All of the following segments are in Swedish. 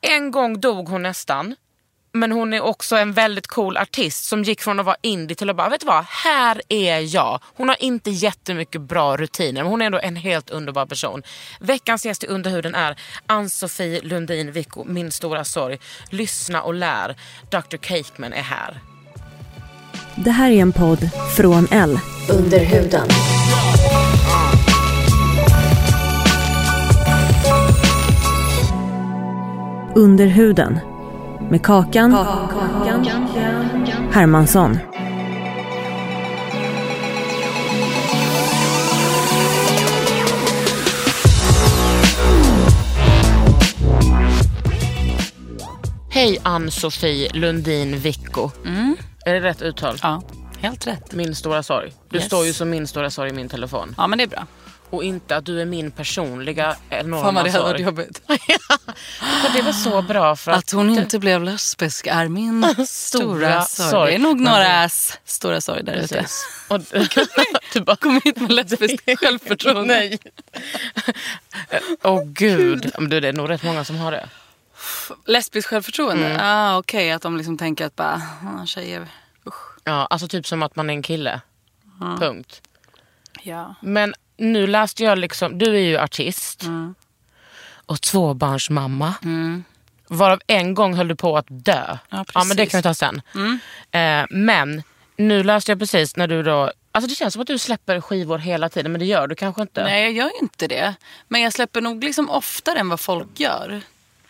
En gång dog hon nästan. Men hon är också en väldigt cool artist som gick från att vara indie till att bara, vet du vad, här är jag. Hon har inte jättemycket bra rutiner men hon är ändå en helt underbar person. Veckans gäst i Underhuden är Ann-Sofie Lundin Vicko, min stora sorg. Lyssna och lär. Dr. Cakeman är här. Det här är en podd från L. Under Under huden. Med Kakan, Hermansson. Hej Ann-Sofie Lundin Vicko. Är det rätt uttal? Ja, helt rätt. Min stora sorg. Du Yes. står ju som min stora sorg i min telefon. Ja, men det är bra. Och inte att du är min personliga enorma Fan vad det hade varit jobbigt. Det var så bra för att, Att hon inte blev lesbisk är min stora sorg. sorg. Det är nog Men några det- äs stora sorg där ute. Och, du bara, Kom hit med lesbiskt självförtroende. Nej. Åh gud. Men du, det är nog rätt många som har det. Lesbiskt självförtroende? Mm. Ah, Okej, att de liksom tänker att bara, ah, tjejer, usch. Ja, alltså typ som att man är en kille. Punkt. Ja. Men nu läste jag liksom, du är ju artist. Och tvåbarnsmamma. Varav en gång höll du på att dö. Ja, men det kan vi ta sen. Eh, men nu läste jag precis när du då, alltså det känns som att du släpper skivor hela tiden men det gör du kanske inte. Nej, jag gör ju inte det. Men jag släpper nog liksom oftare än vad folk gör.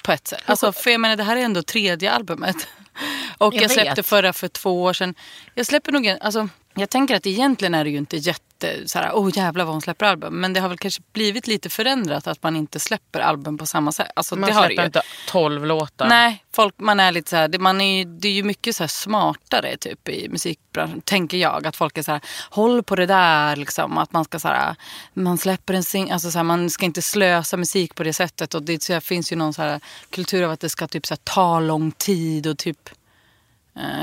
På ett sätt. Alltså, för jag menar, det här är ändå tredje albumet. Och Jag jag, släppte förra för två år sedan. Jag släpper nog, alltså, jag tänker att egentligen är det ju inte jätte, så här, oh jävlar vad hon släpper album. Men det har väl kanske blivit lite förändrat att man inte släpper album på samma sätt. Alltså, Man det har släpper ju. inte 12 låtar. Nej, folk, man är lite så här, det, man är, ju- det är ju mycket så smartare typ i musikbranschen, tänker jag. Att folk är så här, håll på det där liksom. Att man ska så här, man släpper en sing, alltså så här, man ska inte slösa musik på det sättet. Och det så här, finns ju någon så här kultur av att det ska typ så ta lång tid och typ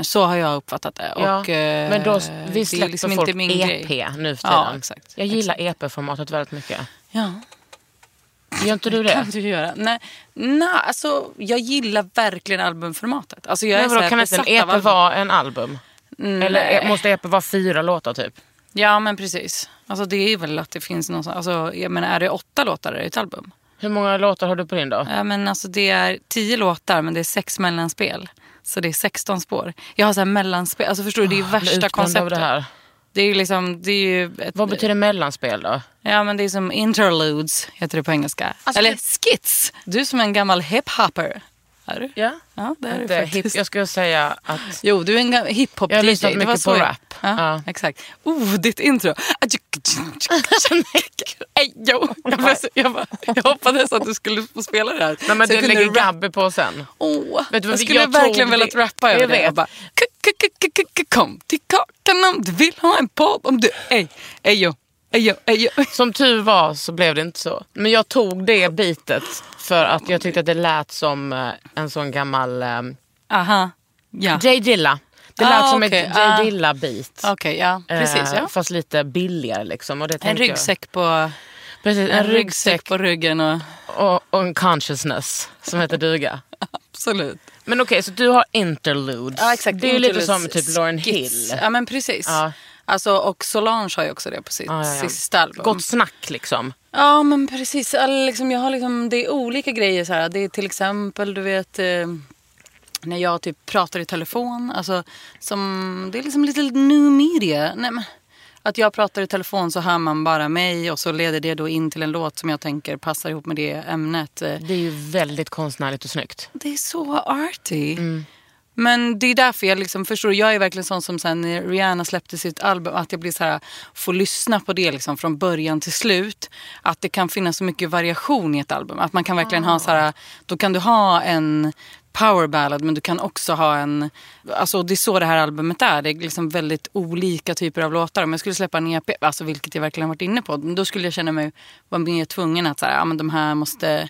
så har jag uppfattat det. Ja, och, eh, men då, är vi släpper liksom folk inte min EP grej. nu för tiden. Ja, exakt. Jag gillar. EP-formatet väldigt mycket. Ja. Gör inte du det? kan du göra. Nej, nej, alltså jag gillar verkligen albumformatet. Alltså, jag är Nej, vadå, här kan inte en EP album. vara en album? Eller Nej. måste EP vara fyra låtar typ? Ja men precis. Alltså det är väl att det finns någon alltså jag menar är det åtta låtar är det ett album? Hur många låtar har du på din då? Ja men alltså det är tio låtar men det är sex mellanspel. Så det är 16 spår. Jag har så här mellanspel, alltså förstår du det är blir värsta konceptet. av det här. Det är liksom, det är ju ett, Vad betyder mellanspel då? Ja men det är som interludes heter det på engelska. Alltså, Eller det- skits. Du som är en gammal hiphopper. Är du? Ja. Ja det är du hip, jag skulle säga att... Jo, du är en gammal hiphop Jag har lyssnat mycket på jag- rap. Ja, Ja. exakt. Oh, ditt intro. Ej, jo. Jag, bara, jag, bara, jag hoppades att du skulle få spela det här. Nej, men det kunde lägger. Gabby på sen. Åh, Vet du jag skulle jag verkligen velat rappa över Jag det. Jag bara, "K- k- k- k- k- kom till kakan om du vill ha en podd. Om du, ej, ej, jo, ej, jo, ej, jo. Som tur var så blev det inte så. Men jag tog det bitet för att jag tyckte att det lät som eh, en sån gammal eh, Aha, ja. J Dilla. Det Ah, lät som okej, ett J ah. Dilla beat. Okej, ja. Precis, ja. Fast lite billigare liksom. Och det En jag- ryggsäck på, Precis, en ryggsäck på ryggen och och, och en consciousness som heter duga. absolut. Men okej, så du har interludes. Ja, exakt. Det är ju lite Interludes, som typ Lauren. Hill. Ja, men precis. Ja. Alltså, och Solange har ju också det på sitt Ja, ja, ja. sista album. Gott snack liksom. Ja men precis. All, liksom, jag har liksom, det är olika grejer. Så här. Det är till exempel du vet eh, när jag typ pratar i telefon. Alltså, som, det är liksom lite new media. Nej, men, att jag pratar i telefon så hör man bara mig och så leder det då in till en låt som jag tänker passar ihop med det ämnet. Det är ju väldigt konstnärligt och snyggt. Det är så arty. Men det är därför jag liksom förstår. Jag är verkligen sån som sen när Rihanna släppte sitt album. Att jag blir så här, får lyssna på det liksom från början till slut. Att det kan finnas så mycket variation i ett album. Att man kan verkligen ha så här. Då kan du ha en power ballad men du kan också ha en... Alltså det är så det här albumet är. Det är liksom väldigt olika typer av låtar. Om jag skulle släppa en EP, alltså vilket jag verkligen varit inne på. Då skulle jag känna mig vara mer tvungen att så här, ja, men de här måste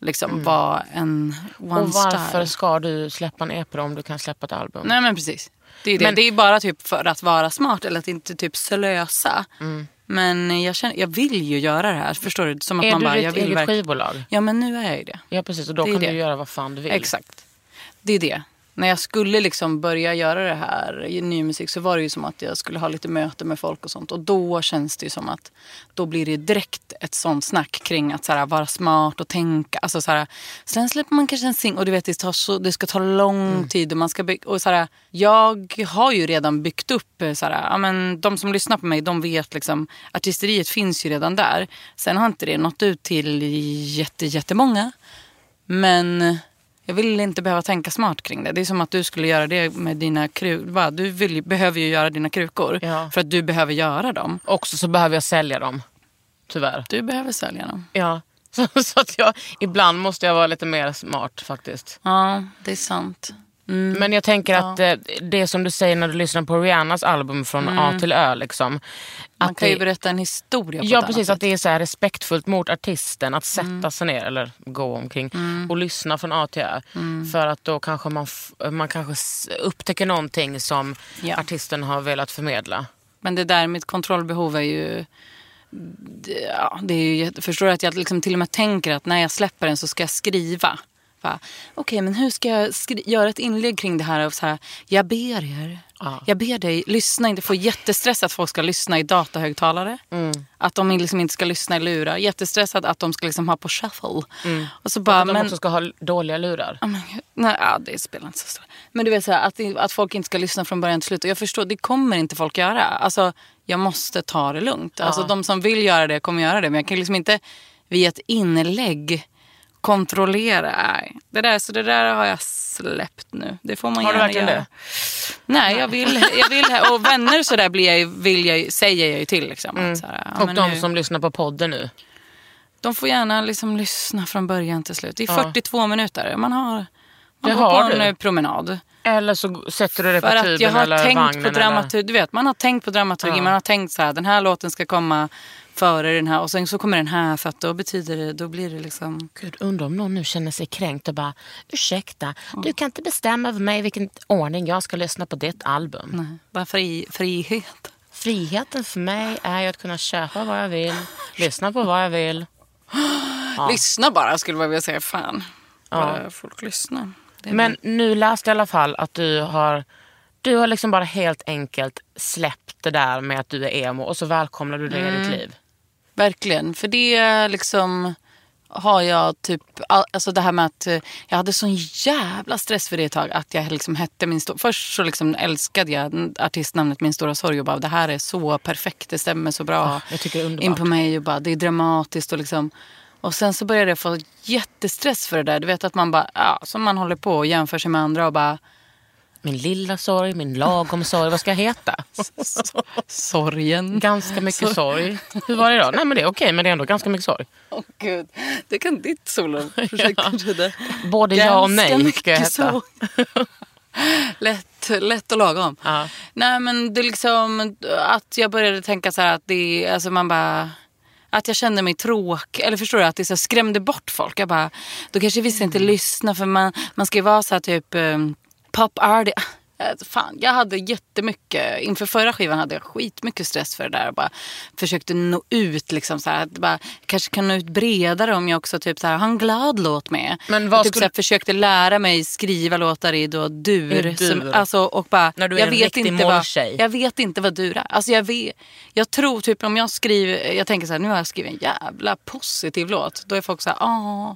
liksom vara en one Och varför style. ska du släppa en EP om du kan släppa ett album? Nej men precis. Det är, det. Men- det är bara typ för att vara smart eller att inte typ slösa. Mm. Men jag, känner, jag vill ju göra det här. Förstår du? Som att är man du bara, ditt jag vill eget verk- skivbolag? Ja men nu är jag ju det. Ja precis, och då Det kan du göra vad fan du vill. Exakt. Det är det. När jag skulle liksom börja göra det här i ny musik så var det ju som att jag skulle ha lite möte med folk och sånt. Och då känns det ju som att då blir det direkt ett sånt snack kring att så här, vara smart och tänka. Alltså, så här, sen släpper man kanske en sing och du vet det, tar så, det ska ta lång tid. Och man ska by- och så här, jag har ju redan byggt upp, eh, så här, ja, men de som lyssnar på mig de vet liksom artisteriet finns ju redan där. Sen har inte det nått ut till jätte, jättemånga. Men jag vill inte behöva tänka smart kring det. Det är som att du skulle göra det med dina krukor. Du vill, behöver ju göra dina krukor Ja. för att du behöver göra dem. Också så behöver jag sälja dem. Tyvärr. Du behöver sälja dem. Ja. Så, så att jag, ibland måste jag vara lite mer smart faktiskt. Ja, det är sant. Men jag tänker att eh, det som du säger när du lyssnar på Rihannas album från A till Ö. Liksom, Man kan ju det- berätta en historia på Ja ett precis, annat att det är så här respektfullt mot artisten att sätta sig ner eller gå omkring och lyssna från A till Ö. För att då kanske man, man kanske upptäcker någonting som Ja. artisten har velat förmedla. Men det där med kontrollbehov är ju... Ja, det är ju förstår du att jag liksom till och med tänker att när jag släpper den så ska jag skriva. Okej, men hur ska jag göra ett inlägg kring det här? Och så här jag ber er. Ja. Jag ber dig, lyssna inte. Få jättestress att folk ska lyssna i datahögtalare. Att de liksom inte ska lyssna i lurar. Jättestressad att de ska liksom ha på shuffle. Och så bara, Att de men, också ska ha dåliga lurar. Ja, gud. Nej, ja, det spelar inte så stor Men du vet så här, att, att folk inte ska lyssna från början till slut. Och jag förstår, det kommer inte folk göra. Alltså, jag måste ta det lugnt. Alltså, de som vill göra det kommer göra det. Men jag kan liksom inte via ett inlägg kontrollera. Nej, det där, så det där har jag släppt nu. Det får man Har du verkligen göra. det? Nej, jag vill, jag vill och vänner så där blir jag, vill jag, säger jag ju till. Liksom, så här, ja, Och de nu- som lyssnar på podden nu. de får gärna liksom lyssna från början till slut. Det är Ja. 42 minuter. Man har, man Det går har på en du. eh, promenad. Eller så sätter du det på För att tuben jag har eller tänkt vagnen. på dramaturgi. Du vet, man har tänkt på dramaturgi. Ja. Man har tänkt så här, den här låten ska komma före den här och sen så kommer den här för att då betyder det, då blir det liksom... Gud, undrar om någon nu känner sig kränkt och bara ursäkta, du kan inte bestämma över mig vilken ordning jag ska lyssna på ditt album. Nej, bara fri, frihet. Friheten för mig är att kunna köpa vad jag vill, lyssna på vad jag vill. Lyssna bara skulle jag vilja säga. Fan, bara folk lyssna. Det är Men nu läste jag i alla fall att du har, du har liksom bara helt enkelt släppt det där med att du är emo och så välkomnar du det i ditt liv. Verkligen. För det liksom har jag typ, all- alltså det här med att eh, jag hade sån jävla stress för det ett tag. Att jag liksom hette min stora, först så liksom älskade jag artistnamnet Min stora sorg och bara det här är så perfekt, det stämmer så bra underbart. in på mig och bara det är dramatiskt och liksom. Och sen så började jag få jättestress för det där. Du vet att man bara, ja, som man håller på och jämför sig med andra och bara Min lilla sorg, min lagom sorg, vad ska jag heta? sorgen. Ganska mycket sorg. Hur var det då? Nej men det är okej men det är ändå ganska mycket sorg. Åh gud, det kan ditt soloprojekt betyda. Både ja och Ganska nej ska jag heta. så. lätt, lätt och lagom. Ja. Nej men det är liksom att jag började tänka så här att det alltså man bara att jag kände mig tråkig. Eller förstår du? Att det så skrämde bort folk. Jag bara, då kanske vissa inte lyssnar för man, man ska ju vara så här typ pop artist eh, fan, jag hade jättemycket, inför förra skivan hade jag skitmycket stress för det där. Och bara försökte nå ut liksom så här, bara, kanske kan nå ut bredare om jag också typ så här, har en glad låt med. Men vad typ skulle- så här, försökte lära mig skriva låtar i då dur. I dur. Som, alltså, och bara, När du är jag en vet riktig inte vad. Jag vet inte vad dur är. Alltså jag, vet, jag tror typ om jag skriver, jag tänker så här, nu har jag skrivit en jävla positiv låt. Då är folk så här, åh.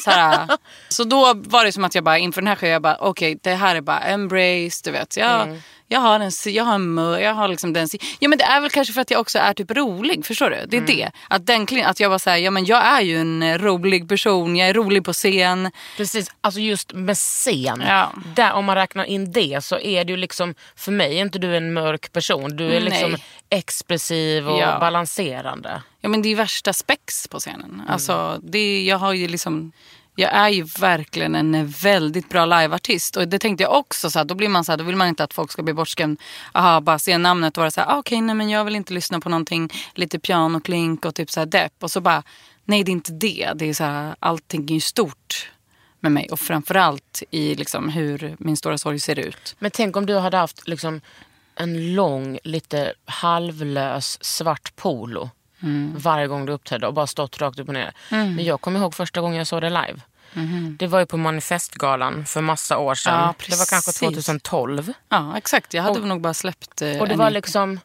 Så, här, så då var det som att jag bara inför den här skivan, jag bara okej det här är bara embrace, du vet. Jag, Mm. jag har en, jag har en mör, jag har liksom den Ja men det är väl kanske för att jag också är typ rolig, förstår du? Det är Mm. det. Att, den, att jag var så här, ja men jag är ju en eh, rolig person, jag är rolig på scen. Precis, alltså just med scen. Ja. Där, om man räknar in det så är du liksom, för mig är inte du en mörk person. Du är liksom Nej. expressiv och Ja. balanserande. Ja men det är värsta spex på scenen. Mm. Alltså, det, jag har ju liksom... Jag är ju verkligen en väldigt bra liveartist. Och det tänkte jag också, så här, då blir man så här, då vill man inte att folk ska bli bortskrämd. Aha, bara se namnet och vara så här, ah, okej nej men jag vill inte lyssna på någonting lite pianoklink och typ så här depp. Och så bara, nej det är inte det. Det är så här, allting är ju stort med mig. Och framförallt i liksom hur min stora sorg ser ut. Men tänk om du hade haft liksom en lång, lite halvlös svart polo Mm. varje gång du uppträdde och bara stått rakt upp och ner. Men jag kommer ihåg första gången jag såg det live. Det var ju på Manifestgalan för massa år sedan. Ja, det var kanske precis. 2012. Ja exakt, jag hade Och- nog bara släppt eh, Och det en var liksom...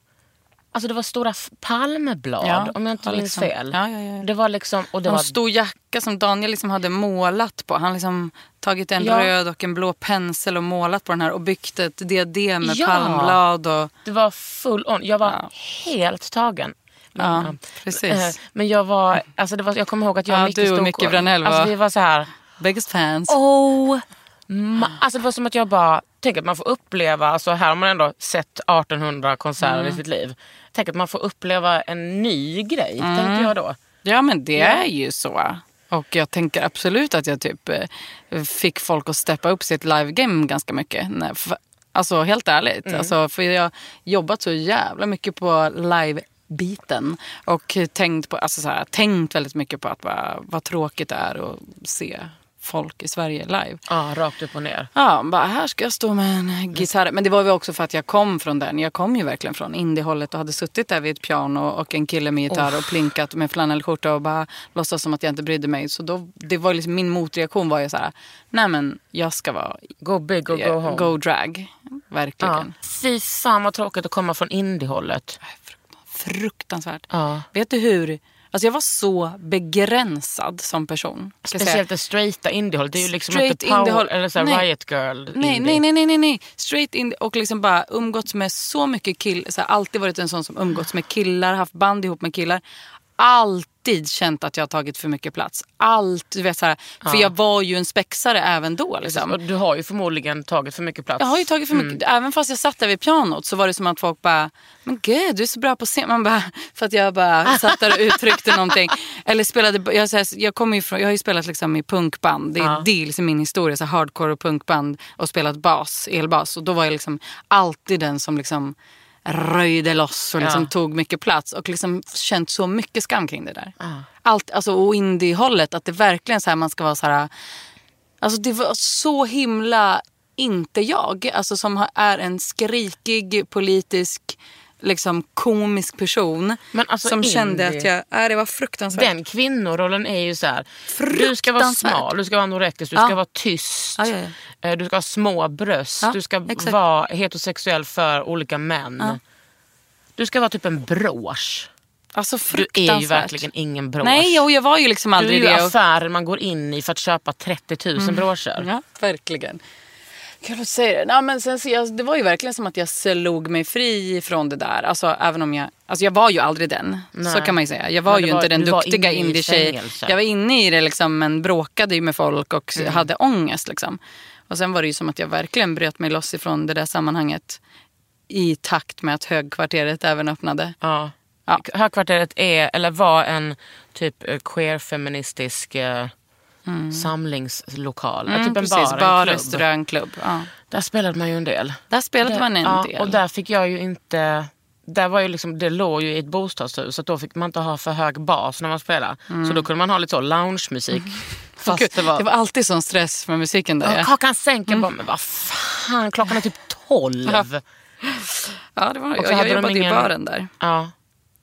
Alltså det var stora palmblad Ja, om jag inte minns liksom. fel. Ja, ja. Det var liksom... Och det Det var en stor jacka som Daniel liksom hade målat på. Han liksom tagit en röd och en blå pensel och målat på den här och byggt ett diadem med palmblad. Och, Det var full on. Jag var helt tagen. Ja, precis. Eh, Men jag var, alltså det var, jag kommer ihåg att jag Ja, och Micke du och Micke Branell var- Alltså vi var så här, Biggest fans. oh, ma- alltså det var som att jag bara, tänk att man får uppleva, alltså här har man ändå sett 1800 konserter Mm. i sitt liv. Tänk att man får uppleva en ny grej, Mm. tänkte jag då. Ja men det är ju så. Och jag tänker absolut att jag typ eh, fick folk att steppa upp sitt live-game ganska mycket. Alltså helt ärligt. Mm. Alltså, för jag har jobbat så jävla mycket på live-biten. Och tänkt, på, alltså så här, tänkt väldigt mycket på att bara, vad tråkigt det är att se folk i Sverige live. Ja, rakt upp och ner. Ja, bara här ska jag stå med en gitarr. Men det var ju också för att jag kom från den. Jag kom ju verkligen från indiehållet och hade suttit där vid ett piano och en kille med gitarr och plinkat med flanellskjorta och bara låtsas som att jag inte brydde mig. Så då, det var liksom, min motreaktion var ju så här, nej men jag ska vara Go big or go home. go drag. ja. Verkligen. Fy fan vad tråkigt att komma från indiehållet. Fruktansvärt. Ja. Vet du hur, alltså jag var så begränsad som person. Speciellt det straighta indiehållet. Det är ju liksom Straight inte power, eller så riot girl Nej, indie. nej, nej, nej, nej, nej. Straight in och liksom bara umgåtts med så mycket killar. Alltid varit en sån som umgåtts med killar, haft band ihop med killar. Alltid känt att jag har tagit för mycket plats. Allt, du vet så här, För jag var ju en spexare även då. Liksom. Och Du har ju förmodligen tagit för mycket plats. Jag har ju tagit för mycket. Även fast jag satt där vid pianot så var det som att folk bara, men gud du är så bra på scen. Man bara, för att jag bara satt där och uttryckte någonting. Eller spelade, jag, så här, jag, kommer ju från, jag har ju spelat liksom i punkband. Det, är Ja. det är liksom min historia, så hardcore och punkband. Och spelat bas, elbas. Och då var jag liksom alltid den som liksom röjde loss och liksom Ja. tog mycket plats. Och liksom känt så mycket skam kring det där. Allt, alltså, och indie-hållet, att det verkligen så här, man ska vara så här Alltså det var så himla inte jag. Alltså som är en skrikig politisk liksom komisk person. Alltså som kände indie- att jag, äh, det var fruktansvärt. Den kvinnorollen är ju så här. Du ska vara smal, du ska vara anorektisk, du Ja. ska vara tyst. Ja, ja, eh, Du ska ha små bröst, du ska exakt. vara heterosexuell för olika män. Du ska vara typ en brosch. Alltså Du är ju verkligen ingen brosch. Nej, och jag var ju liksom du är aldrig ju det. affären man går in i för att köpa 30 000 broscher. Ja, verkligen. Kan du säga det? Ja, men sen, så jag, det var ju verkligen som att jag slog mig fri från det där. Alltså, även om jag, alltså, jag var ju aldrig den. Nej. Så kan man ju säga. Jag var ju var- inte den duktiga indie-tjej. Jag var inne i det liksom, men bråkade ju med folk och Mm. hade ångest. Liksom. Och sen var det ju som att jag verkligen bröt mig loss ifrån det där sammanhanget. I takt med att högkvarteret även öppnade. Ja. Ja. Högkvarteret är, eller var en typ queer-feministisk eh, samlingslokal. Mm, typ en precis, bar, bar en klubb. restaurang, klubb. Ja. Där spelade man ju en del. Där spelade man en ja, del. Och där fick jag ju inte... Där var ju liksom, det låg ju i ett bostadshus så då fick man inte ha för hög bas när man spelade. Så då kunde man ha lite så loungemusik. Fast Gud, det var... det var alltid sån stress med musiken där. Ja. Kakan sänker bara, men vad fan, klockan är typ 12. Ja, det var, Och jag, jag de jobbade ingen- i baren där. Ja.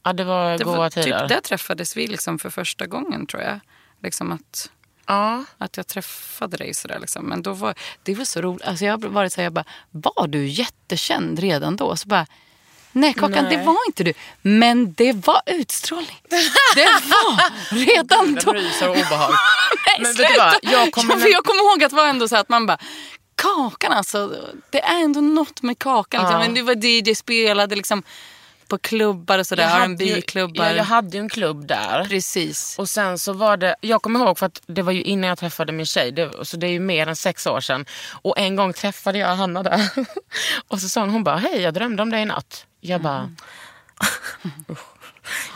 ja, det var Det goda var, tider. typ, där träffades vi liksom för första gången tror jag. Liksom att, Ja. att jag träffade dig sådär liksom. Men då var det var så roligt. Alltså jag har varit så här, jag bara, var du jättekänd redan då? Så bara, nej Kakan Nej. det var inte du. Men det var utstrålning. Det var redan då. Rys och obehag. Nej, Men vet du vad? Jag kommer- ja, jag kommer ihåg att det var ändå så att man bara, Kakan alltså. Det är ändå något med Kakan. Liksom. Ja. Men det var DJ spelade liksom på klubbar och sådär. R&B-klubbar. Ja, jag hade ju en klubb där. Precis. Och sen så var det, jag kommer ihåg för att det var ju innan jag träffade min tjej, det, så det är ju mer än sex år sedan. Och en gång träffade jag Hanna där. Och så sa hon, hon bara, hej jag drömde om dig i natt. Jag bara, "Usch,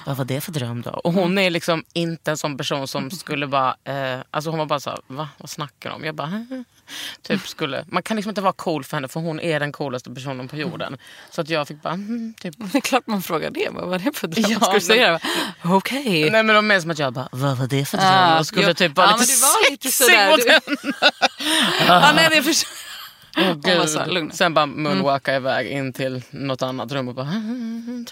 vad var det för dröm då? Och hon är liksom inte en sån person som skulle bara, eh, alltså hon var bara så här, va? Vad snackar de om? Jag bara, typ skulle, man kan liksom inte vara cool för henne för hon är den coolaste personen på jorden. Så att jag fick bara, mm, typ Det är klart man frågar det. Vad var det för dröm? Ja, men- säga? Okej. Nej men var mer som att jag bara, vad var det för dröm? Ah, och skulle jo. typ vara Ja, lite men det var lite sexig mot henne. Ja, nej, det förstår Gud. Sen bara moonwalka iväg in till något annat rum och bara "Mm.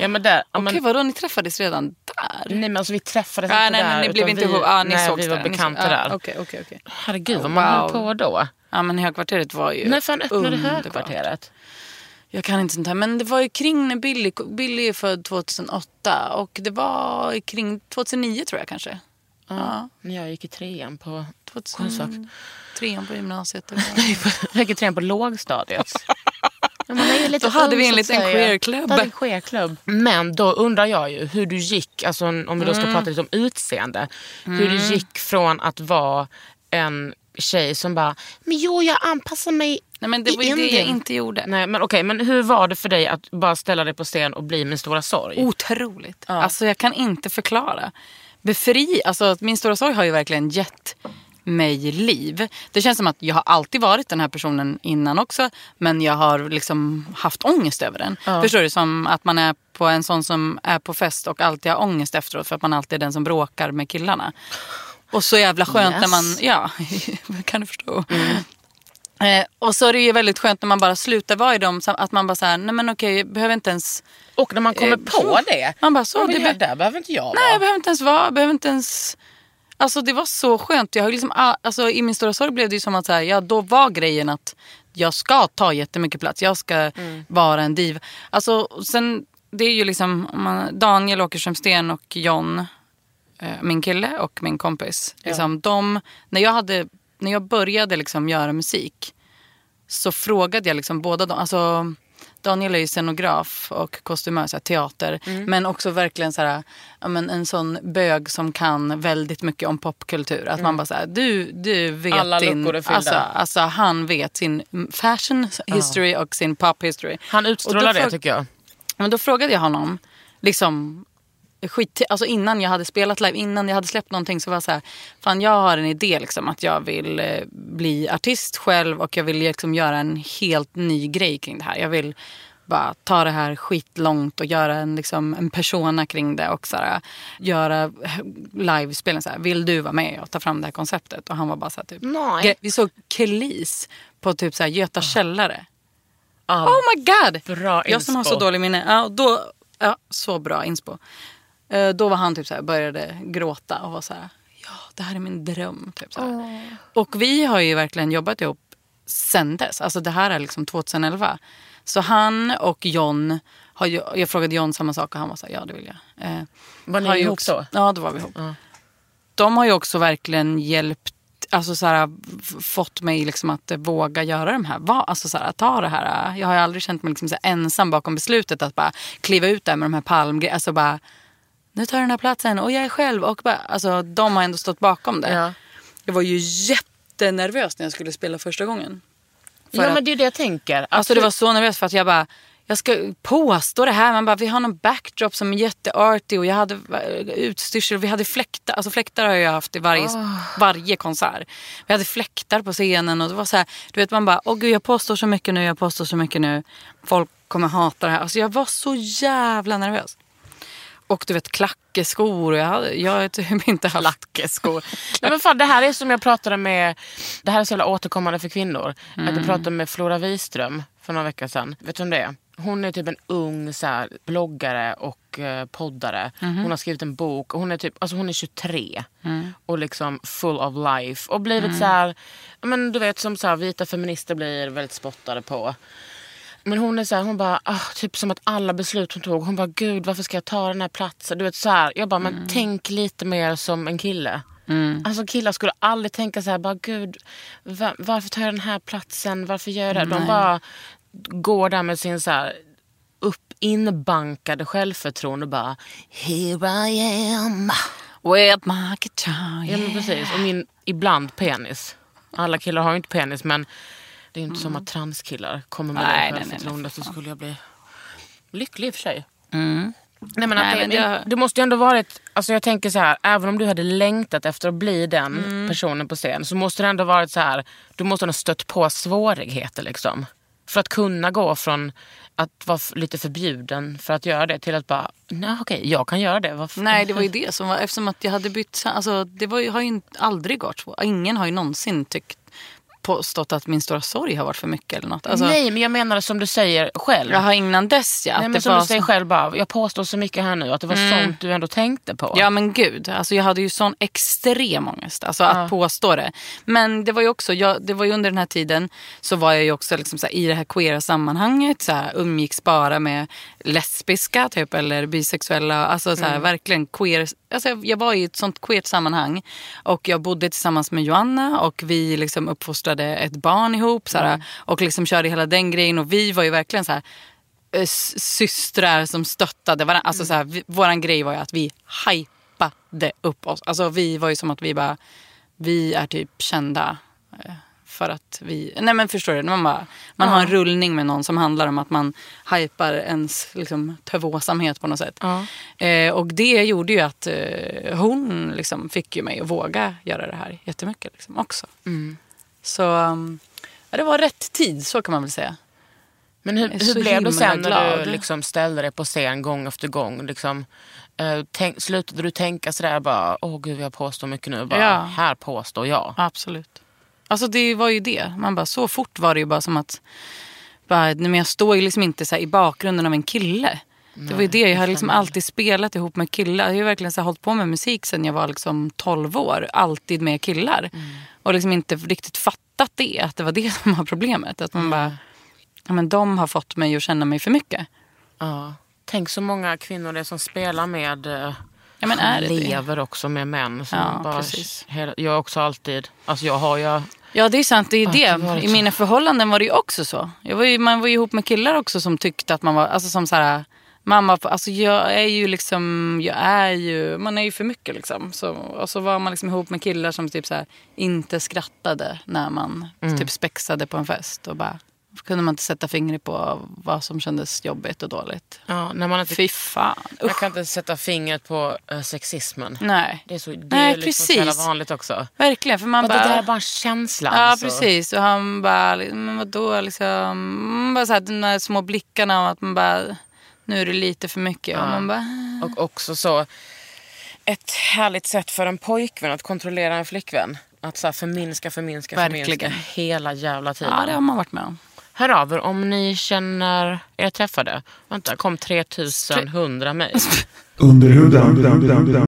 Ja men där. Ja, men, Okej, vadå? Ni träffades redan där? nej men alltså vi träffades Ja, inte nej, där. men ni blev inte vi. Ja, ni nej, vi var där. Bekanta så- där. Okej, okej, okej. Herregud vad Wow. man höll på då. Ja, men högkvarteret var ju När fan öppnade underbart. högkvarteret? Jag kan inte sånt här. Men det var ju kring när Billy, Billy är född 2008 och det var kring 2009 tror jag kanske. Ja, När jag gick i trean på Konstak. 2003 på gymnasiet. Jag gick i trean på lågstadiet. Ja, man är ju lite Då hade ung, vi en liten säga. queerklubb. En queerklubb. Men då undrar jag ju hur du gick, alltså om vi då ska Mm. prata lite om utseende. Hur du gick från att vara en tjej som bara, men jo jag anpassar mig Nej, men det var ju det jag Indien." inte gjorde. Nej men okej, men hur var det för dig att bara ställa dig på scen och bli min stora sorg? Otroligt. Alltså jag kan inte förklara. Befri, alltså min stora sorg har ju verkligen gett mig liv. Det känns som att jag har alltid varit den här personen innan också. Men jag har liksom haft ångest över den. Förstår du? Som att man är på en sån som är på fest och alltid har ångest efteråt för att man alltid är den som bråkar med killarna. Och så jävla skönt när man, Yes. ja, kan du förstå. Eh, och så är det ju väldigt skönt när man bara slutar vara i dem. Att man bara säger, nej men okej, jag behöver inte ens Och när man kommer Eh, på det. man bara, så, "Ja, det här, be- där behöver inte jag Nej, vara. jag behöver inte ens vara, behöver inte ens... Alltså det var så skönt. Jag har liksom, alltså, I min stora sorg blev det ju som att så här, ja, då var grejen att jag ska ta jättemycket plats. Jag ska Mm. vara en div. Alltså, sen, det är ju liksom om man, Daniel Åkerström Sten och John, eh, min kille och min kompis. Liksom, de, när, jag hade, när jag började liksom göra musik så frågade jag liksom båda dem. Alltså, Daniel är ju scenograf och kostymör, så här, teater. Mm. Men också verkligen så här, ja, men en sån bög som kan väldigt mycket om popkultur. Att man bara så här, du, du vet Mm. Alla din... är fyllda. Alltså, alltså han vet sin fashion history och sin pop history. Han utstrålar det tycker jag. Men då frågade jag honom, liksom skit, alltså innan jag hade spelat live, innan jag hade släppt någonting så var jag så här, fan jag har en idé liksom att jag vill eh, bli artist själv och jag vill liksom göra en helt ny grej kring det här. Jag vill bara ta det här skitlångt och göra en, liksom, en persona kring det och så här, göra livespelen. Så här, vill du vara med och ta fram det här konceptet? Och han var bara så här, typ, Nej. vi såg Kelis på typ så här, Göta källare. Ah, Oh my god! Bra jag som har så dålig minne. Ja, då, ja, så bra inspo. Eh, Då var han typ så här, började gråta och var så här, ja det här är min dröm. Typ så här. Och vi har ju verkligen jobbat ihop sen dess. Alltså det här är liksom 2011. Så han och John, har ju, jag frågade John samma sak och han var så här, ja det vill jag. Eh, Var ni ihop också, då? Ja, då var vi ihop. De har ju också verkligen hjälpt, alltså så här, fått mig liksom att eh, våga göra de här, va, alltså så här, ta det här. Jag har ju aldrig känt mig liksom ensam bakom beslutet att bara kliva ut där med de här palmgrejerna. Alltså bara, nu tar jag den här platsen och jag är själv. Och bara, alltså, de har ändå stått bakom det. Ja. Jag var ju jättenervös när jag skulle spela första gången. För Ja men det är det jag tänker. Alltså det var så nervöst för att jag bara, jag ska påstå det här. Man bara, vi har någon backdrop som är jätteartig och jag hade eh, utstyrsel och vi hade fläktar. Alltså fläktar har jag haft i varje, varje konsert. Vi hade fläktar på scenen och det var så här, du vet man bara, åh gud jag påstår så mycket nu, jag påstår så mycket nu. Folk kommer hata det här. Alltså jag var så jävla nervös. Och du vet klackeskor. Jag, har typ inte haft... Klackeskor. Nej, men fan, det här är som jag pratade med, det här är så jävla återkommande för kvinnor. Att Mm. jag pratade med Flora Wiström för några veckor sedan. Vet du om det är? Hon är typ en ung så här, bloggare och eh, poddare. Mhm. Hon har skrivit en bok. och Hon är, typ, alltså hon är 23 Mm. och liksom full of life. Och blivit så här, men du vet som så här, vita feminister blir väldigt spottade på. Men hon är så här, hon bara, ah, typ som att alla beslut hon tog, hon bara gud varför ska jag ta den här platsen? Du vet så här, jag bara, men Mm. tänk lite mer som en kille. Alltså killar skulle aldrig tänka så här, bara gud va- varför tar jag den här platsen, varför gör jag det? De bara går där med sin så här upp inbankade självförtroende och bara here I am. With my guitar. Ja men precis, och min ibland penis. Alla killar har ju inte penis men det är inte som att transkillar kommer med Nej, det självförtroendet så skulle jag bli lycklig i och för sig. Mm. Nej, men att Nej, men det, det måste ju ändå varit, alltså jag tänker så här, även om du hade längtat efter att bli den Mm. personen på scen så måste det ändå varit så här, du måste ha stött på svårigheter liksom. För att kunna gå från att vara lite förbjuden för att göra det till att bara, nej okej, jag kan göra det. Varför? Nej, det var ju det som var, eftersom att jag hade bytt, alltså det var ju, har ju inte- aldrig gått så. Ingen har ju någonsin tyckt, påstått att min stora sorg har varit för mycket eller något. Alltså, nej, men jag menar som du säger själv. Jag har innan dess ja. Nej, men som du säger så- själv, bara, jag påstår så mycket här nu att det var sånt du ändå tänkte på. Ja men gud, alltså jag hade ju sån extrem ångest. Alltså att påstå det. Men det var ju också, jag, det var ju under den här tiden så var jag ju också liksom så här, i det här queera sammanhanget. Så här, umgicks bara med lesbiska typ eller bisexuella. Alltså så här, verkligen queer. Alltså jag, jag var i ett sånt queert sammanhang. Och jag bodde tillsammans med Joanna och vi liksom uppfostrade ett barn ihop. Så här, Och liksom körde hela den grejen. Och vi var ju verkligen så här eh, systrar som stöttade varandra. Alltså, så här, våran grej var ju att vi hypade upp oss. Alltså, vi var ju som att vi bara, vi är typ kända eh, för att vi, nej men förstår du, man, bara, man har en rullning med någon som handlar om att man hypar ens liksom, tövåsamhet på något sätt. Ja. Eh, och det gjorde ju att eh, hon liksom, fick ju mig att våga göra det här jättemycket liksom, också. Så um, ja, det var rätt tid, så kan man väl säga. Men hur, hur blev det sen när glad. du liksom ställde dig på scen gång efter gång? Liksom, eh, tänk, slutade du tänka sådär bara, åh gud jag påstår mycket nu. Bara, Ja. Här påstår jag. Absolut. Alltså det var ju det. Man bara, så fort var det ju bara som att... Bara, men jag står ju liksom inte så i bakgrunden av en kille. Det var ju det. Jag har liksom alltid spelat ihop med killar. Jag har ju verkligen så här hållit på med musik sedan jag var liksom 12 år. Alltid med killar. Och liksom inte riktigt fattat det. Att det var det som var problemet. Att man bara... Ja, men de har fått mig att känna mig för mycket. Ja. Tänk så många kvinnor det är som spelar med, eh, Ja, men är det det? lever också med män. Som Ja, bara, precis. Jag har också alltid, alltså jag har ju, Ja det är sant, det är det det. det I mina förhållanden var det ju också så. Var ju, man var ju ihop med killar också som tyckte att man var, alltså som så här, mamma, alltså jag är ju liksom, jag är ju, man är ju för mycket liksom. Så, och så var man liksom ihop med killar som typ så här, inte skrattade när man Mm. typ spexade på en fest och bara, kunde man inte sätta fingret på vad som kändes jobbigt och dåligt. ja, när man inte, Fy fan, usch. kan inte sätta fingret på eh, sexismen. Nej, Det är så, det Nej, är liksom så vanligt också. verkligen. För man bara, det där är bara en känsla. Ja alltså. precis och han bara, men vadå liksom, bara så här, de där små blickarna och att man bara, nu är det lite för mycket. Och man bara, Och också så ett härligt sätt för en pojkvän att kontrollera en flickvän. Att så här förminska, förminska, Verkligen. förminska hela jävla tiden. ja det har man varit med om. Hör av er om ni känner er träffade. Vänta, kom 3100 mejl. Under huden.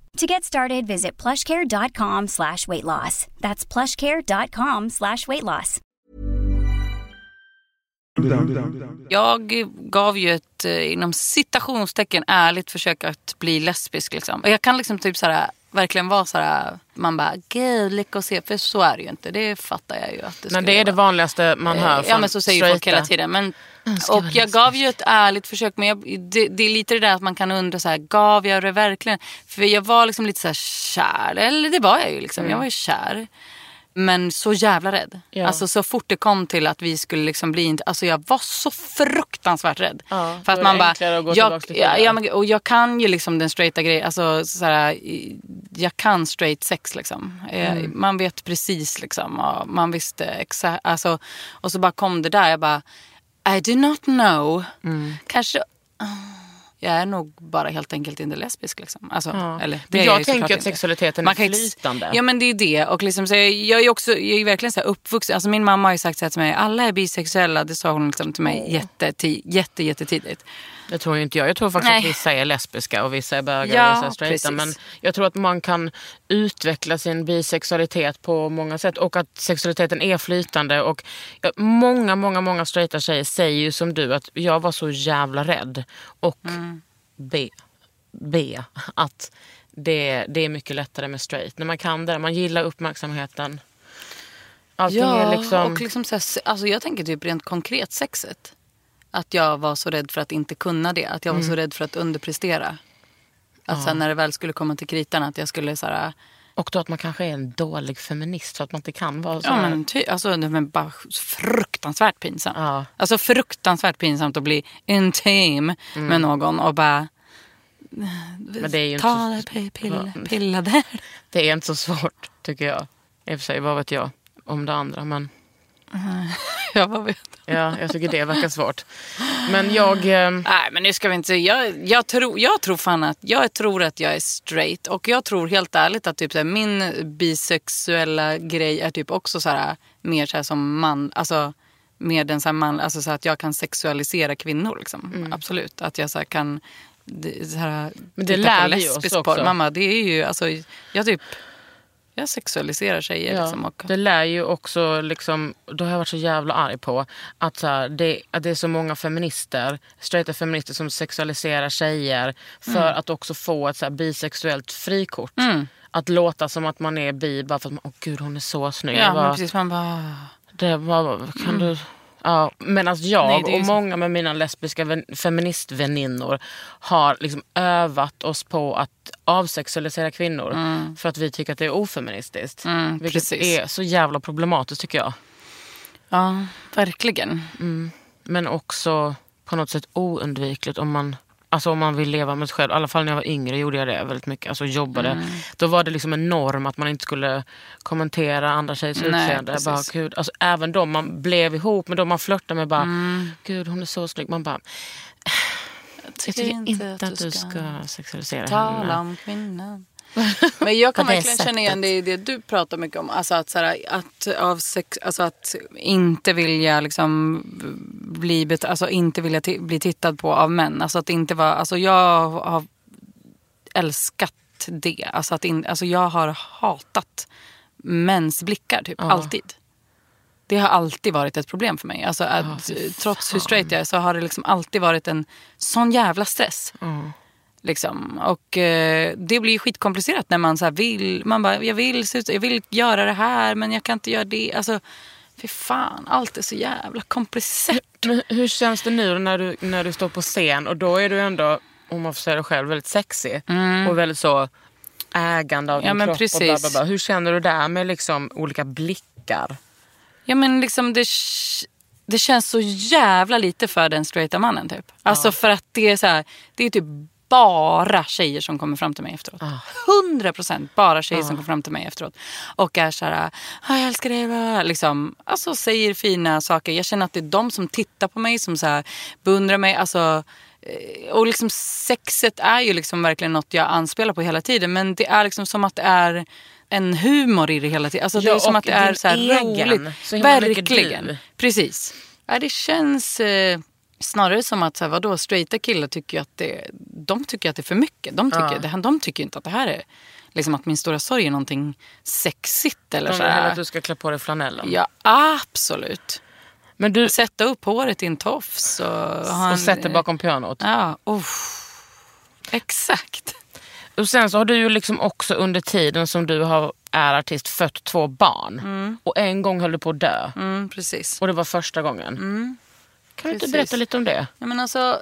To get started, visit plushcare.com slash weight loss. That's plushcare.com slash weight loss. Jag gav ju ett eh, inom citationstecken ärligt försök att bli lesbisk. Liksom. Och jag kan liksom typ så här verkligen vara så här, man bara gud lycka och se, för så är det ju inte. Det fattar jag ju att det Men det är det vanligaste man hör Eh, från Ja men så säger folk hela tiden. Men, och jag gav ju ett ärligt försök men jag, det, det är lite det där att man kan undra så här, gav jag det verkligen? För jag var liksom lite så här kär, eller det var jag ju liksom, jag var ju kär. Men så jävla rädd. Ja. Alltså så fort det kom till att vi skulle liksom bli inte, alltså jag var så fruktansvärt rädd. Ja, För att man bara, att jag, ja, ja, och jag kan ju liksom den straighta grejen, alltså så här, jag kan straight sex liksom. Eh, Mm. Man vet precis liksom, man visste exakt, alltså, och så bara kom det där, jag bara, I do not know. Mm. Kanske, ah, jag är nog bara helt enkelt inte lesbisk liksom. Alltså, Ja. eller, det Men jag ju tänker att inte. sexualiteten Man är flytande. Ja men det är det. Och liksom, så jag, jag är också jag är verkligen så här uppvuxen. Alltså, min mamma har ju sagt så här till mig, alla är bisexuella. Det sa hon liksom till mig jätte, jätte, jättetidigt. Det tror inte jag. Jag tror faktiskt Nej. att vissa är lesbiska och vissa är bögar Ja, och vissa är straighta. precis. Men jag tror att man kan utveckla sin bisexualitet på många sätt och att sexualiteten är flytande. Och ja, många, många, många straighta tjejer säger ju som du att jag var så jävla rädd. Och Mm. B, B att det, det är mycket lättare med straight. När man kan det, man gillar uppmärksamheten. Allting är liksom... och liksom så här, alltså jag tänker typ rent konkret sexet. Att jag var så rädd för att inte kunna det. Att jag var Mm. så rädd för att underprestera. Att sen när det väl skulle komma till kritan att jag skulle så här, Och då att man kanske är en dålig feminist för att man inte kan vara så. Ja men, ty, alltså, det var bara fruktansvärt pinsamt. Ja. Alltså fruktansvärt pinsamt att bli intim med någon och bara Men det är ju inte ta så- det, pilla, pilla där. Det är inte så svårt tycker jag. I och för sig, vad vet jag om det andra. Men Ja, vad vet jag. ja, jag tycker det verkar svårt. Men jag... Eh, Nej men nu ska vi inte, jag, jag, tror, jag tror fan att jag tror att jag är straight och jag tror helt ärligt att typ så här, min bisexuella grej är typ också så här, mer så här som man, alltså mer den så här man, alltså så här att jag kan sexualisera kvinnor liksom. Absolut, att jag så här kan det, så här, Men det lär vi oss också. porr. Mamma, det är ju, alltså jag typ, jag sexualiserar tjejer ja, liksom. Och, det lär ju också, liksom, då har jag varit så jävla arg på att, så här, det, att det är så många feminister, straighta feminister som sexualiserar tjejer för att också få ett så här, bisexuellt frikort. Att låta som att man är bi bara för att man, åh gud hon är så snygg. ja, Bara- precis, man bara, Det var, kan du... Ja, Medan jag Nej, och så- många med mina lesbiska vän, feministväninnor har liksom övat oss på att avsexualisera kvinnor. För att vi tycker att det är ofeministiskt. Mm, vilket precis. är så jävla problematiskt tycker jag. ja verkligen. Men också på något sätt oundvikligt om man, alltså om man vill leva med sig själv. I alla fall när jag var yngre gjorde jag det väldigt mycket. Alltså jobbade. Mm. Då var det liksom en norm att man inte skulle kommentera andra tjejers utseende. precis. Bara, gud, alltså, även de man blev ihop med, de man flörtade med. Bara, Mm. Gud hon är så snygg. Man bara, jag tycker inte att du ska, sexualisera Tala henne. om kvinnan. Men jag kan verkligen känna igen sättet. det i det du pratar mycket om. Alltså att, så här, att, av sex, alltså att inte vilja liksom bli, bet- alltså inte vilja bli tittad på av män. Alltså att inte vara, alltså jag har älskat det. Alltså, att in, alltså jag har hatat mäns blickar typ, alltid. Det har alltid varit ett problem för mig. Alltså att, trots hur straight jag är så har det liksom alltid varit en sån jävla stress. Liksom. Och eh, det blir ju skitkomplicerat när man så vill, man bara, jag vill, jag vill göra det här men jag kan inte göra det. Alltså, fy fan, allt är så jävla komplicerat. Men hur känns det nu när du, när du står på scen och då är du ändå, om man får säga det själv, väldigt sexig. Och väldigt så ägande av Mm. Ja, din men kropp. Och precis. bla, bla, bla. Hur känner du där med liksom olika blickar? Ja men liksom det, det känns så jävla lite för den straighta mannen typ. Alltså för att det är så här, det är typ bara tjejer som kommer fram till mig efteråt. Hundra procent bara tjejer som kommer fram till mig efteråt. Och är så här, "Ah, jag älskar dig. bla." Liksom, alltså säger fina saker. Jag känner att det är de som tittar på mig, som så här, beundrar mig. Alltså, eh, och liksom sexet är ju liksom verkligen något jag anspelar på hela tiden. Men det är liksom som att det är en humor i det hela tiden. Alltså det Ja, är som att det är så här egen. roligt. Så Verkligen. Precis. Ja, det känns... Eh, Snarare som att så här, vadå, straighta killar tycker ju att det, de tycker att det är för mycket. De tycker, Ja. det, här- de tycker inte att det här är liksom att min stora sorg är någonting sexigt. Eller De så vill hellre här. att du ska klä på dig flanellen. Ja, absolut. Men du Sätta upp håret i en tofs. Och, och en- sätter bakom pianot. Ja, uff. Exakt. Och sen så har du ju liksom också under tiden som du har, är artist fött två barn. Och en gång höll du på att dö. Mm, precis. Och det var första gången. Kan du inte berätta lite om det? Ja, men alltså,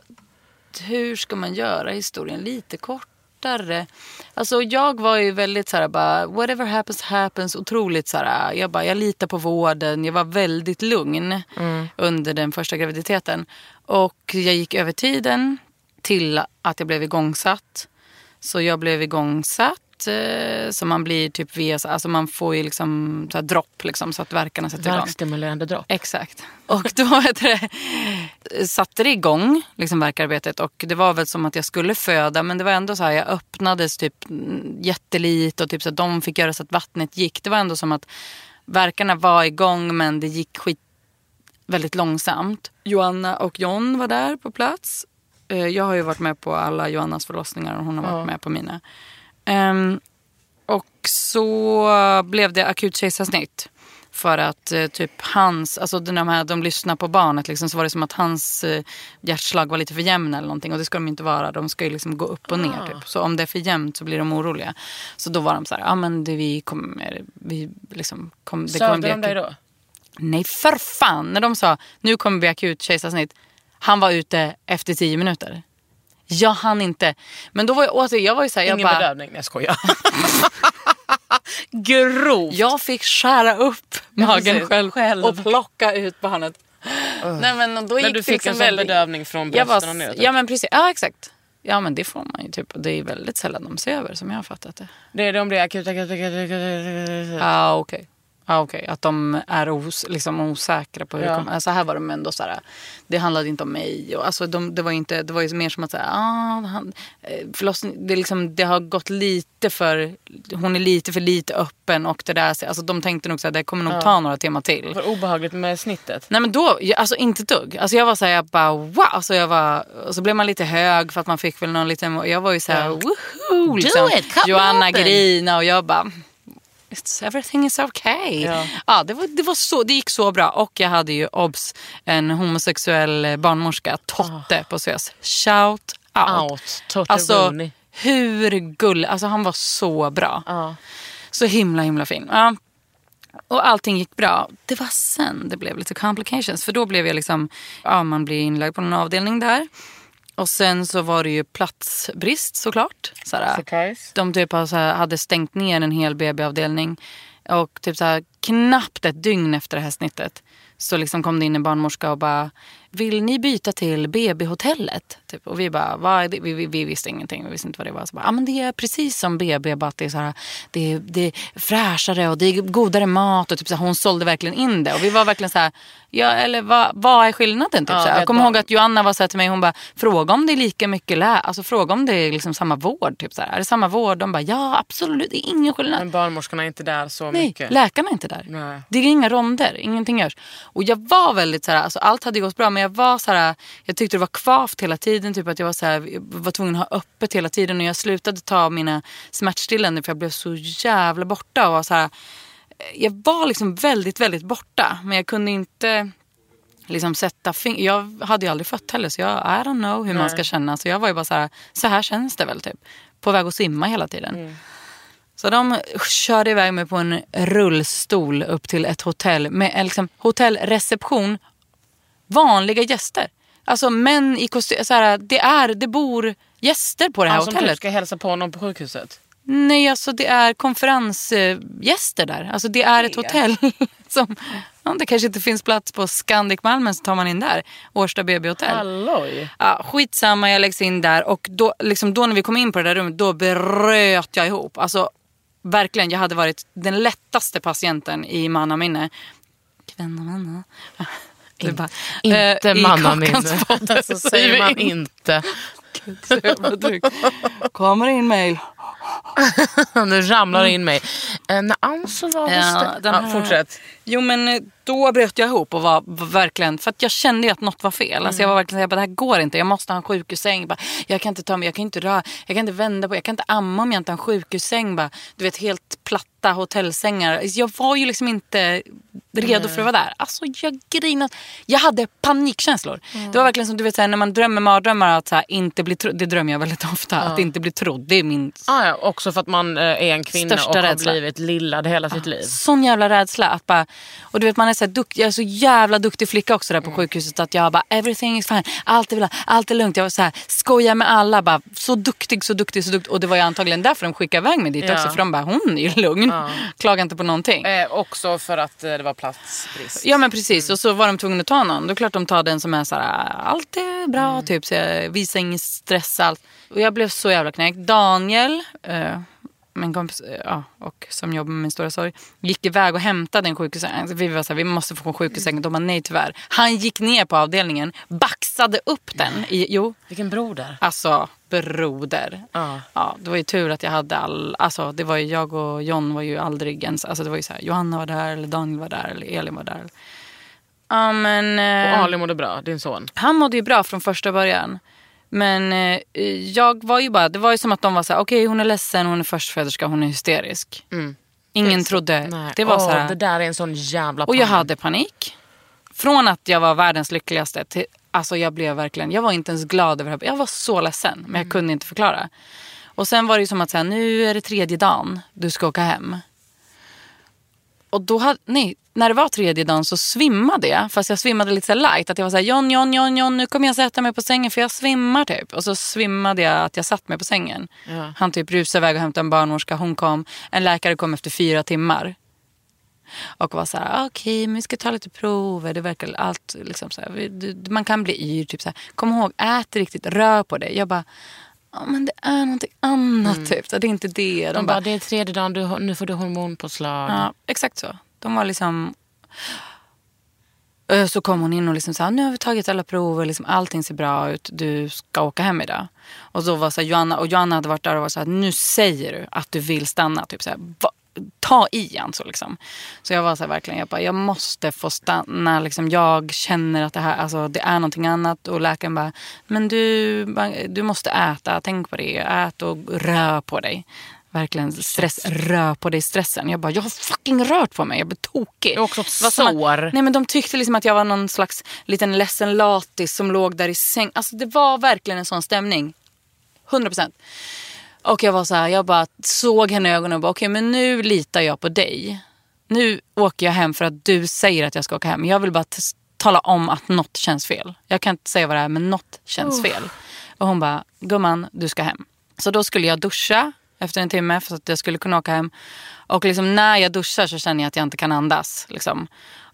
hur ska man göra historien lite kortare? Alltså, jag var ju väldigt så här, bara, whatever happens happens. Otroligt så här, jag, bara, jag litar på vården. Jag var väldigt lugn under den första graviditeten. Och jag gick över tiden till att jag blev igångsatt. Så jag blev igångsatt. Eh, Så man blir typ via, alltså man får ju liksom så här dropp liksom, så att verkarna sätter igång. Värkstimulerande dropp. Exakt. Och då det, satte det igång, liksom verkarbetet. Och det var väl som att jag skulle föda. Men det var ändå så här, jag öppnades typ mm, jättelite. Och typ så att de fick göra så att vattnet gick. Det var ändå som att verkarna var igång men det gick skit väldigt långsamt. Joanna och John var där på plats. Eh, Jag har ju varit med på alla Joannas förlossningar och hon har varit med på mina. Ehm, och så blev det akut kejsarsnitt. För att eh, typ hans, alltså de här, de lyssnar på barnet liksom, så var det som att hans eh, hjärtslag var lite för jämna eller någonting. Och det ska de inte vara. De ska ju liksom gå upp och ner. Typ. Så om det är för jämnt så blir de oroliga. Så då var de så här, ja men det, vi kommer, vi liksom, kom, det kommer bli de dig då? Nej för fan. När de sa nu kommer det bli akut kejsarsnitt. Han var ute efter tio minuter. Jag hann inte. Men då var jag åter, jag var ju såhär, jag Ingen bara, bedövning? Jag skojar. Grovt. jag fick skära upp magen själv, Själv. och plocka ut barnet. Nej, men då Men gick du det fick liksom en sån väldigt- bedövning från brösten och ner? typ. Ja men precis, ja exakt. Ja men det får man ju typ. Det är väldigt sällan de ser över som jag har fattat det. Det är om det är akut, akut, akut, akut. Ja okej. Ja, okej. Att de är os, liksom osäkra på hur Ja. det kommer. Alltså här var de ändå så här. Det handlade inte om mig. Och, alltså, de, det, var inte, det var ju mer som att säga, ah, han, eh, förlossning, det, liksom, det har gått lite för, hon är lite för lite öppen och det där. Alltså, de tänkte nog att det kommer nog ta några timmar till. För obehagligt med snittet. Nej men då, alltså inte dugg. Alltså jag var såhär, jag bara wow. Alltså jag var, och så blev man lite hög för att man fick väl någon liten, jag var ju såhär Ja. woho. Liksom. it, Joanna grina och jag bara It's, everything is okay. Ja. Ja. det, var, det, var så, det gick så bra. Och jag hade ju obs en homosexuell eh, barnmorska, Totte på SÖS. Shout out. Out. Totte Alltså Rooney. hur gull, alltså han var så bra. Ja. Så himla himla fin. Ja. Och allting gick bra. Det var sen det blev lite complications. För då blev jag liksom, ja man blir inlagd på någon avdelning där. Och sen så var det ju platsbrist såklart. Såhär, Surprise. de typ hade stängt ner en hel BB-avdelning. Och typ så här, knappt ett dygn efter det här snittet så liksom kom det in en barnmorska och bara vill ni byta till BB-hotellet? Typ. Och vi bara, vad? Vi, vi, vi visste ingenting. Vi visste inte vad det var. Så bara, ah, men det är precis som BB, bara att det är, så här, det, är, det är fräschare och det är godare mat. Och typ så här, hon sålde verkligen in det. Och vi var verkligen så här, ja, eller vad, vad är skillnaden? Typ, Ja, så här. Jag kommer ihåg att Joanna var så här till mig, hon bara, fråga om det är lika mycket lä alltså fråga om det är liksom samma vård. Typ, så här. Är det samma vård? De bara, ja absolut, det är ingen skillnad. Men barnmorskorna är inte där så Nej, mycket. läkarna är inte där. Nej. Det är inga ronder, ingenting görs. Och jag var väldigt så här, alltså allt hade gått bra men jag var så här, jag tyckte det var kvavt hela tiden. Typ att jag var så här, jag var tvungen att ha öppet hela tiden och jag slutade ta mina smärtstillande för jag blev så jävla borta. Och var så här, jag var liksom väldigt, väldigt borta. Men jag kunde inte liksom sätta fing- Jag hade ju aldrig fött heller så jag I don't know hur man ska känna. Så jag var ju bara så här, så här känns det väl typ. På väg att simma hela tiden. Så de körde iväg mig på en rullstol upp till ett hotell med liksom, hotellreception. Vanliga gäster. Alltså män i kostym. Så här, det, är, det bor gäster på det här Han som typ hotellet. ska hälsa på någon på sjukhuset. Nej, alltså det är konferensgäster där. Alltså det är ett hotell. som, om det kanske inte finns plats på Scandic Malmen så tar man in där. Årsta BB Hotel. Halloj. Ja, skitsamma, jag läggs in där. Och då, liksom, då när vi kom in på det där rummet, då bröt jag ihop. Alltså verkligen, jag hade varit den lättaste patienten i mannaminne. Kvinnomanna. Det är bara, Inte eh. Kakan Podd Så säger man in. inte. Drygt. Kommer in mail. nu ramlar det in mig. Eh, när Anso var hos Ja, dig- ja, Fortsätt. Jo men eh, då bröt jag ihop och var, verkligen, för att jag kände ju att något var fel. Alltså jag var verkligen såhär, det här går inte, jag måste ha en sjukhussäng. Bara, jag kan inte ta mig, jag kan inte röra, jag kan inte vända på, jag kan inte amma om jag inte har en sjukhussäng. Bara, du vet helt platta hotellsängar. Jag var ju liksom inte redo för att vara där. Alltså jag grinade. Jag hade panikkänslor. Det var verkligen som du vet såhär, när man drömmer mardrömmar att såhär, inte bli trodd. Det drömmer jag väldigt ofta. Att inte bli trodd. Det är min Ah, ja, också för att man eh, är en kvinna Största och har rädsla. blivit lillad hela sitt liv. Sån jävla rädsla. Att bara, och du vet man är så, duktig, jag är så jävla duktig flicka också där på sjukhuset. Att jag bara everything is fine, allt är, bra, allt är lugnt. Jag var så här, skojar med alla. Bara, så duktig, så duktig, så duktig. Och det var ju antagligen därför de skickade iväg mig dit Ja. också. För de bara, hon är ju lugn. Klagar inte på någonting. Eh, också för att eh, det var platsbrist. Ja men precis och så var de tvungna att ta någon. Då är klart de tar den som är så här, allt är bra Mm. typ. Så jag visar ingen stress alls. Och jag blev så jävla knäckt. Daniel, eh, min kompis eh, ja, och som jobbar med min stora sorg, gick iväg och hämtade en sjukhussäng. Alltså, vi var så här, vi måste få en sjukhussäng. De bara nej tyvärr. Han gick ner på avdelningen, baxade upp den. I, jo, Vilken broder. Alltså broder. Ja. Ja, det var ju tur att jag hade all, alltså det var ju jag och John var ju aldrig ens, alltså det var ju så här, Johanna var där eller Daniel var där eller Elin var där. Ja men eh, Och Ali mådde bra, din son. han mådde ju bra från första början. Men eh, jag var ju bara, det var ju som att de var så här, okej hon är ledsen, hon är förstföderska, hon är hysterisk. Ingen trodde, Mm. Nej. det var Åh, så här. Det där är en sån jävla Och jag hade panik. Från att jag var världens lyckligaste till, alltså jag blev verkligen, jag var inte ens glad över det. här. Jag var så ledsen men jag kunde inte förklara. Och sen var det ju som att säga, nu är det tredje dagen, du ska åka hem. Och då hade, nej, när det var tredje dagen så svimmade jag. Fast jag svimmade lite så light. Att jag var så här, John, John, John, John, nu kommer jag sätta mig på sängen för jag svimmar typ. Och så svimmade jag att jag satt mig på sängen. Han typ rusade iväg och hämtade en barnmorska. Hon kom. En läkare kom efter fyra timmar. Och var så här, okej, men vi ska ta lite prover. Det verkar allt liksom så här, man kan bli yr. Typ så här. Kom ihåg, ät riktigt, rör på dig. Jag bara, ja men det är någonting annat typ. Så det är inte det. Mm. De bara, det är tredje dagen, du, nu får du hormonpåslag. Ja, exakt så. De var liksom... Eh, så kom hon in och liksom sa, nu har vi tagit alla prover, liksom, allting ser bra ut, du ska åka hem idag. Och så var så här, Joanna, och Joanna hade varit där och var så här, nu säger du att du vill stanna. Typ så här, va, ta i alltså liksom. Så jag var så här, verkligen, jag bara, jag måste få stanna. Liksom, jag känner att det här, alltså, det är någonting annat. Och läkaren bara, men du, du måste äta, tänk på det, ät och rör på dig. Verkligen stress, rör på dig stressen. Jag bara, jag har fucking rört på mig. Jag blev tokig. Det är också ett sår. nej men de tyckte liksom att jag var någon slags liten ledsen latis som låg där i säng. Alltså det var verkligen en sån stämning. 100 procent. Och jag var så här, jag bara såg henne i ögonen och bara, okej men nu litar jag på dig. Nu åker jag hem för att du säger att jag ska åka hem. Jag vill bara tala om att något känns fel. Jag kan inte säga vad det är men något känns fel. Och hon bara, gumman du ska hem. Så då skulle jag duscha efter en timme för att jag skulle kunna åka hem. Och liksom när jag duschar så känner jag att jag inte kan andas. Liksom.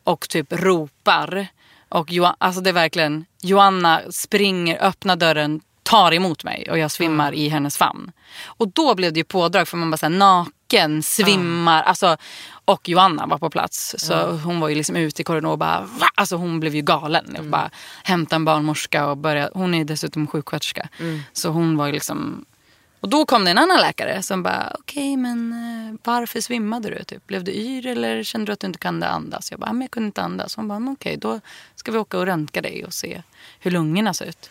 Och typ ropar. Och Johan, alltså det är verkligen, Joanna springer, öppnar dörren, tar emot mig och jag svimmar i hennes famn. Och då blev det ju pådrag för man bara så här, naken, svimmar. Alltså, och Joanna var på plats. Så hon var ju liksom ute i korridoren och bara, va? Alltså hon blev ju galen. Jag bara hämta en barnmorska och börja, hon är dessutom sjuksköterska. Så hon var ju liksom och då kom det en annan läkare som bara, okej men eh, varför svimmade du? Typ? Blev du yr eller kände du att du inte kunde andas? Jag bara, "Ja, men jag kunde inte andas. Hon bara, "Men okej då ska vi åka och röntga dig och se hur lungorna ser ut.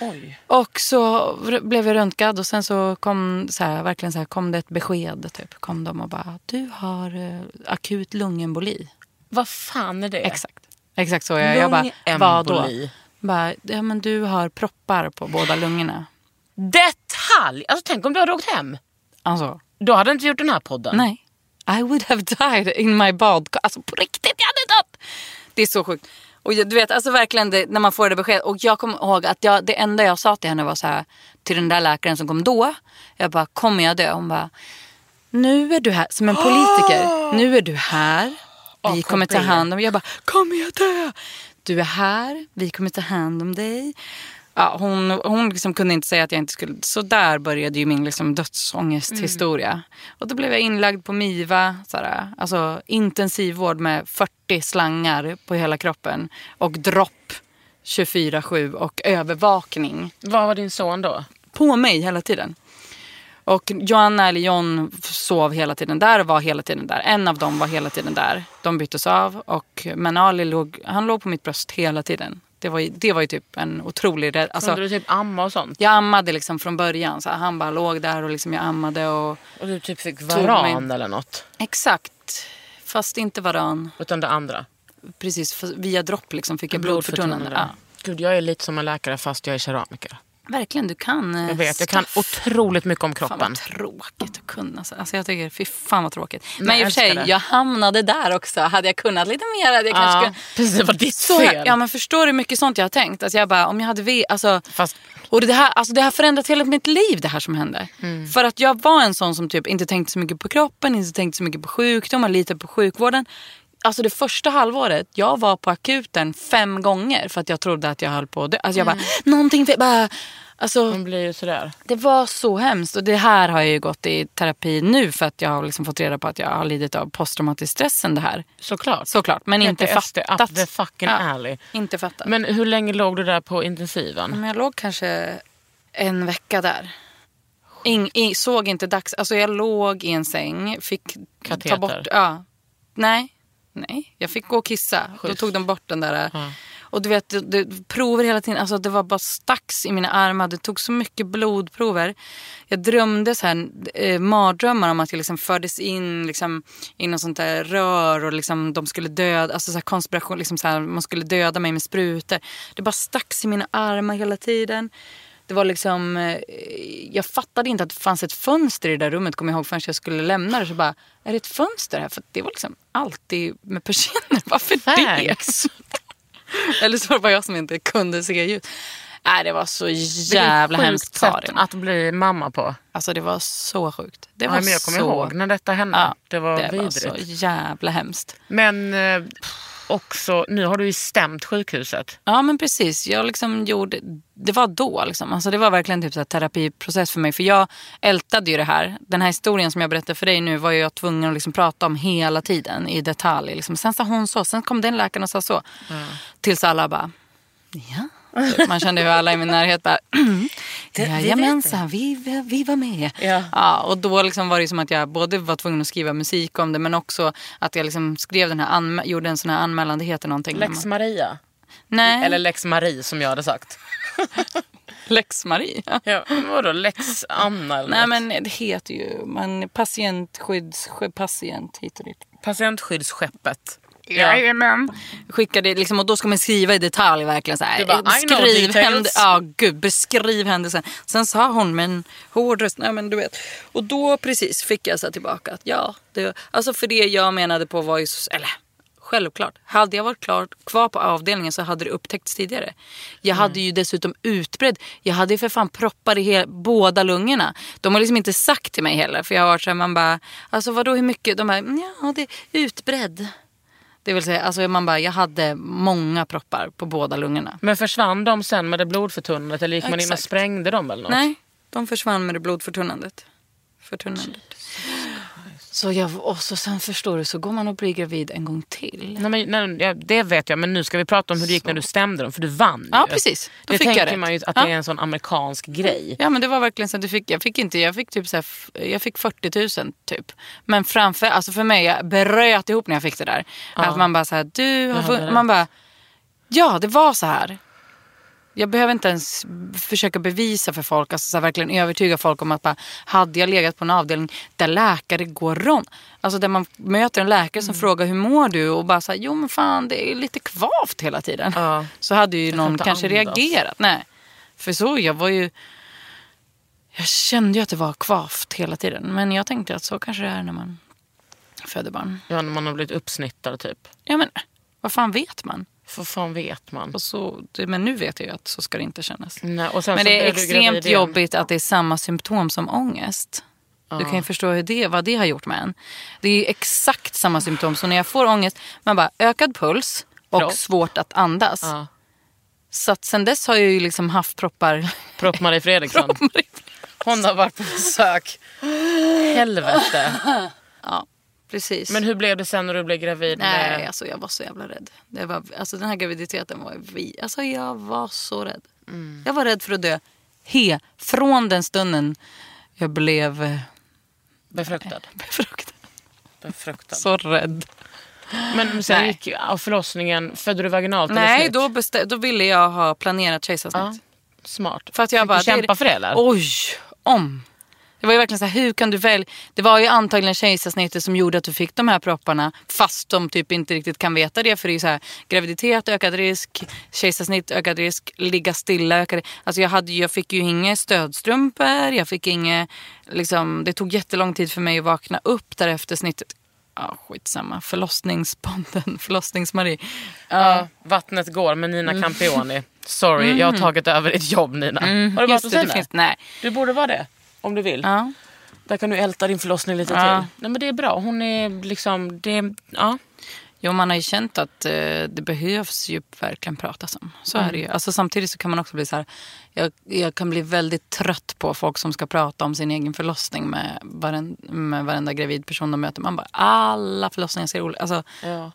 Oj. Och så blev jag röntgad och sen så kom, så här, verkligen så här, kom det ett besked. Typ. Kom de och bara, du har eh, akut lungemboli. Vad fan är det? Exakt. Exakt så jag, jag bara, vad då? Lungemboli. Bara, ja men du har proppar på båda lungorna. Detalj! Alltså tänk om du hade åkt hem. Alltså, Då hade inte gjort den här podden. Nej. I would have died in my badkar. Alltså på riktigt, jag hade dött. Det är så sjukt. Och jag- du vet, alltså verkligen det, när man får det beskedet. Och jag kommer ihåg att jag, det enda jag sa till henne var så här, till den där läkaren som kom då. Jag bara, kommer jag dö? Hon bara, nu är du här, som en politiker. Nu är du här. Vi kommer ta hand om Jag bara, kommer jag dö? Du är här, vi kommer ta hand om dig. Ja, hon hon liksom kunde inte säga att jag inte skulle... Så där började ju min liksom dödsångesthistoria. Och då blev jag inlagd på MIVA. Såhär, alltså intensivvård med 40 slangar på hela kroppen. Och dropp 24-7 och övervakning Vad var din son då? på mig hela tiden. Och Joanna eller John sov hela tiden där och var hela tiden där. En av dem var hela tiden där. De byttes av. Och, men Ali låg, han låg på mitt bröst hela tiden. Det var ju, det var ju typ en otrolig rädd... Alltså, Kunde du typ amma och sånt? jag ammade liksom från början. Så han bara låg där och liksom jag ammade. Och, Och du typ fick varan eller något? exakt. Fast inte varann. Utan det andra? Precis, via dropp liksom fick jag blodförtunnande. Ja. Gud, jag är lite som en läkare fast jag är keramiker. Verkligen, du kan. eh, Jag vet, jag kan otroligt mycket om Fan kroppen. vad tråkigt att kunna. så- Alltså jag tycker, fy fan vad tråkigt. Men Men i och jag för sig, det. jag hamnade där också. Hade jag kunnat lite mer hade jag kanske Ja, kunnat... precis, det var ditt Så, fel. ja men förstår du hur mycket sånt jag har tänkt? Alltså jag bara, om jag hade ve- alltså, Fast och det här, alltså det har förändrat hela mitt liv det här som hände. Mm. För att jag var en sån som typ inte tänkte så mycket på kroppen, inte tänkte så mycket på sjukdomar, lite på sjukvården. Alltså det första halvåret, jag var på akuten fem gånger för att jag trodde att jag höll på att dö. Alltså jag Mm. bara, någonting, fel- bara, alltså man blir ju sådär. det var så hemskt. Och det här har jag ju gått i terapi nu för att jag har liksom fått reda på att jag har lidit av posttraumatisk stress sen det här. Såklart. Såklart, men inte fattat. Up the fucking Ja. alley. Inte fattat. Men hur länge låg du där på intensiven? Men jag låg kanske en vecka där. In, in, såg inte dags... Alltså jag låg i en säng, fick ta Kateter? bort... Ja. Nej, nej. Jag fick gå och kissa. Då tog de bort den där... Och du vet, det, prover hela tiden. Alltså det var bara stacks i mina armar. Det tog så mycket blodprover. Jag drömde så här, eh, mardrömmar om att jag liksom fördes in liksom, i något sånt där rör och liksom, de skulle döda, alltså så konspiration, liksom så här, man skulle döda mig med sprutor. Det bara stacks i mina armar hela tiden. Det var liksom, eh, jag fattade inte att det fanns ett fönster i det där rummet, kommer jag ihåg, förrän jag skulle lämna det. Så bara, är det ett fönster här? För det var liksom alltid med persienner. Varför Thanks. det? Eller så var det bara jag som inte kunde se ljus. Nej, det var så jävla Vilket hemskt sjukt sätt Karin. att bli mamma på. Alltså det var så sjukt. Det Ja, var men jag kommer så... ihåg när detta hände. Ja, det var det var vidrigt. så jävla hemskt. Men eh, också, nu har du ju stämt sjukhuset. Ja men precis. Jag liksom gjorde, det var då liksom. Alltså det var verkligen typ så terapiprocess för mig. För jag ältade ju det här. Den här historien som jag berättar för dig nu var jag tvungen att liksom prata om hela tiden i detalj. Liksom. Sen sa hon så, sen kom den läkaren och sa så. Tills alla bara, ja. Man kände hur alla i min närhet bara, jajamensan, vi, vi, vi var med. Ja. och då liksom var det som att jag både var tvungen att skriva musik om det men också att jag liksom skrev den här, gjorde en sån här anmälan, det heter någonting. Lex Maria. Nej, Eller Lex Marie som jag hade sagt. Lex Marie. Ja, vadå Lex Anna eller Nej men det heter ju man, patientskydds... Patient hit och Patientskyddsskeppet. Jajamän. Skickade liksom, och då ska man skriva i detalj verkligen så här. Bara, beskriv, hände, ja, gud, beskriv händelsen. Sen sa hon med en hård röst, nej men du vet. Och då precis fick jag så tillbaka att ja, det, alltså för det jag menade på var ju, eller Självklart. Hade jag varit klar, kvar på avdelningen så hade det upptäckts tidigare. Jag Mm. hade ju dessutom utbredd. Jag hade ju för fan proppar i he- båda lungorna. De har liksom inte sagt till mig heller. För jag har varit så här, man bara, alltså vadå hur mycket? De bara, "Mm, ja det är utbredd. Det vill säga, alltså man bara, jag hade många proppar på båda lungorna. Men försvann de sen med det blodförtunnandet eller gick man in och sprängde dem eller något? Nej, de försvann med det blodförtunnandet. Förtunnandet. Så jag, och så sen förstår du, så går man och blir gravid en gång till. Nej, men, nej, ja, det vet jag, men nu ska vi prata om hur det gick när du stämde dem. För du vann Ja, ju. precis. Då det fick jag tänker rätt. man ju att Ja. det är en sån amerikansk grej. Ja men det var verkligen så du fick, jag fick inte, jag fick typ så här, jag fick 40 000 typ. Men framför, alltså för mig, jag bröt ihop när jag fick det där. Att man bara så här, du har hade vunn-" rätt. Man bara, ja det var så här. Jag behöver inte ens försöka bevisa för folk, alltså så här, verkligen övertyga folk om att bara, hade jag legat på en avdelning där läkare går runt. Alltså där man möter en läkare Mm. som frågar hur mår du och bara här, jo men fan det är lite kvavt hela tiden. Ja. Så hade ju någon kanske andas. reagerat. Nej. För så, jag var ju... Jag kände ju att det var kvavt hela tiden. Men jag tänkte att så kanske det är när man föder barn. Ja, när man har blivit uppsnittad typ. Ja men, vad fan vet man? För fan vet man. Och så, men nu vet jag ju att så ska det inte kännas. Nej, och Men det är extremt jobbigt att det är samma symptom som ångest. Du kan ju förstå hur det, vad det har gjort med en. Det är ju exakt samma symptom. Så när jag får ångest, man bara ökad puls och Propp. svårt att andas. Ja. Så att sen dess har jag ju liksom haft proppar. Propp-Marie Fredriksson. Hon har varit på besök. Helvete. ja, precis. Men hur blev det sen när du blev gravid? Nej, med... alltså jag var så jävla rädd. Det var, alltså den här graviditeten var vi. Alltså jag var så rädd. Mm. Jag var rädd för att dö. He, från den stunden Jag blev eh, Befruktad. befruktad. Befruktad. Så rädd. Men sen Nej. gick förlossningen, födde du vaginalt Nej, då, bestä- då ville jag ha planerat kejsarsnitt. Ja. Smart. För att jag Fick bara, du kämpa det för det eller? Oj, om. Det var ju verkligen så här, hur kan du välja? Det var ju antagligen kejsarsnittet som gjorde att du fick de här propparna. Fast de typ inte riktigt kan veta det. För det är ju så här, graviditet, ökad risk. Kejsarsnitt, ökad risk. Ligga stilla, ökad Alltså jag, hade, jag fick ju inga stödstrumpor. Jag fick inga, liksom, det tog jättelång tid för mig att vakna upp därefter snittet. Ja, skitsamma. Förlossningsponden, förlossningsmarie. Ja, vattnet går med Nina Mm. Campioni. Sorry, jag har tagit över ditt jobb Nina. har du varit hos henne? finns, nej. Du borde vara det. Om du vill. Ja. Där kan du älta din förlossning lite Ja. till. Nej men det är bra. Hon är liksom, det, ja. Jo, man har ju känt att eh, det behövs ju verkligen pratas om. Så är det ju. Alltså, samtidigt så kan man också bli så här. Jag, jag kan bli väldigt trött på folk som ska prata om sin egen förlossning med, varen, med varenda gravid person de möter. Man bara, alla förlossningar ser olika alltså, ja.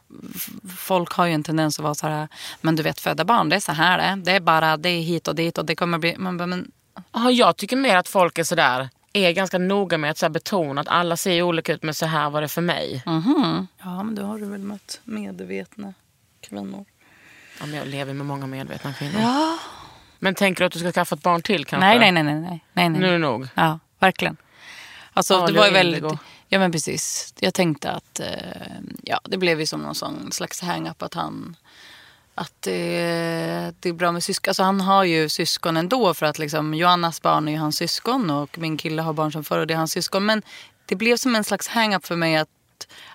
Folk har ju en tendens att vara så här, men du vet föda barn, det är så här det Det är bara, det är hit och dit och det kommer bli, man bara, men Ja, jag tycker mer att folk är sådär, är ganska noga med att så här betona att alla ser olika ut men så här var det för mig. mhm. Ja, men då har du väl mött medvetna kvinnor. Ja, men jag lever med många medvetna kvinnor. Ja. Men tänker du att du ska skaffa ett barn till kanske? Nej, nej, nej, nej, nej, nej. Nu är det nog. Ja, verkligen. Alltså, Ja, det var ju väldigt... Ja, men precis. Jag tänkte att eh, ja, det blev ju som någon sån slags hang-up att han... Att det, det är bra med syskon. Alltså han har ju syskon ändå för att liksom Joannas barn är ju hans syskon och min kille har barn som förr och det är hans syskon. Men det blev som en slags hang-up för mig att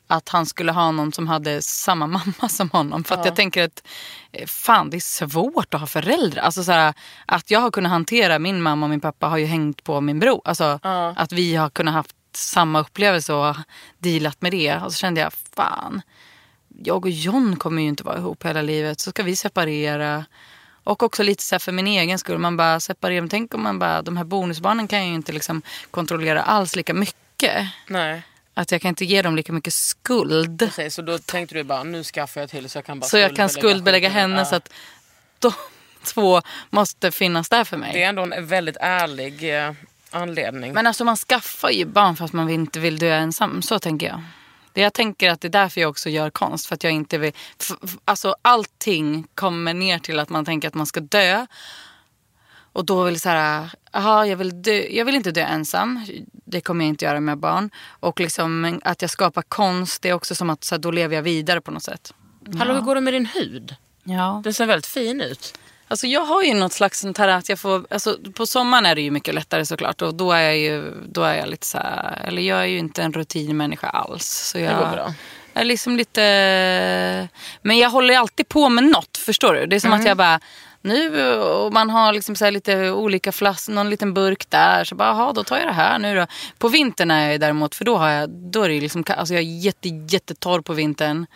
att han skulle ha någon som hade samma mamma som honom. För att jag tänker att eh, fan det är svårt att ha föräldrar. Alltså så här, att jag har kunnat hantera min mamma och min pappa har ju hängt på min bror. Alltså att vi har kunnat haft samma upplevelse och dealat med det. Och så kände jag fan, jag och John kommer ju inte vara ihop hela livet. Så ska vi separera. Och också lite så för min egen skull. Man bara separerar. Tänk om man bara, de här bonusbarnen kan jag ju inte liksom kontrollera alls lika mycket. Nej. Att jag kan inte ge dem lika mycket skuld. Precis, så då tänkte du bara, nu skaffar jag till så jag kan bara Så jag kan skuldbelägga henne så att de två måste finnas där för mig. Det är ändå en väldigt ärlig eh, anledning. Men alltså man skaffar ju barn för att man inte vill dö ensam. Så tänker jag. Det jag tänker att det är därför jag också gör konst. För att jag inte vill... Alltså allting kommer ner till att man tänker att man ska dö. Och då vill så här, aha, jag vill, dö, jag vill inte dö ensam. Det kommer jag inte göra med barn. Och liksom att jag skapar konst, det är också som att så här, då lever jag vidare på något sätt. Hallå, hur går det med din hud? Ja. Den ser väldigt fin ut. Alltså jag har ju något slags sånt här att jag får, alltså på sommaren är det ju mycket lättare såklart och då är jag ju, då är jag lite så här, eller jag är ju inte en rutinmänniska alls. Så jag, går bra. Jag är liksom lite, men jag håller alltid på med något, förstår du? Det är som att jag bara, nu, och man har liksom så lite olika flask, någon liten burk där, så bara, jaha, då tar jag det här nu då. På vintern är jag ju däremot, för då har jag, då är det liksom, alltså jag är jätte, jättetorr på vintern.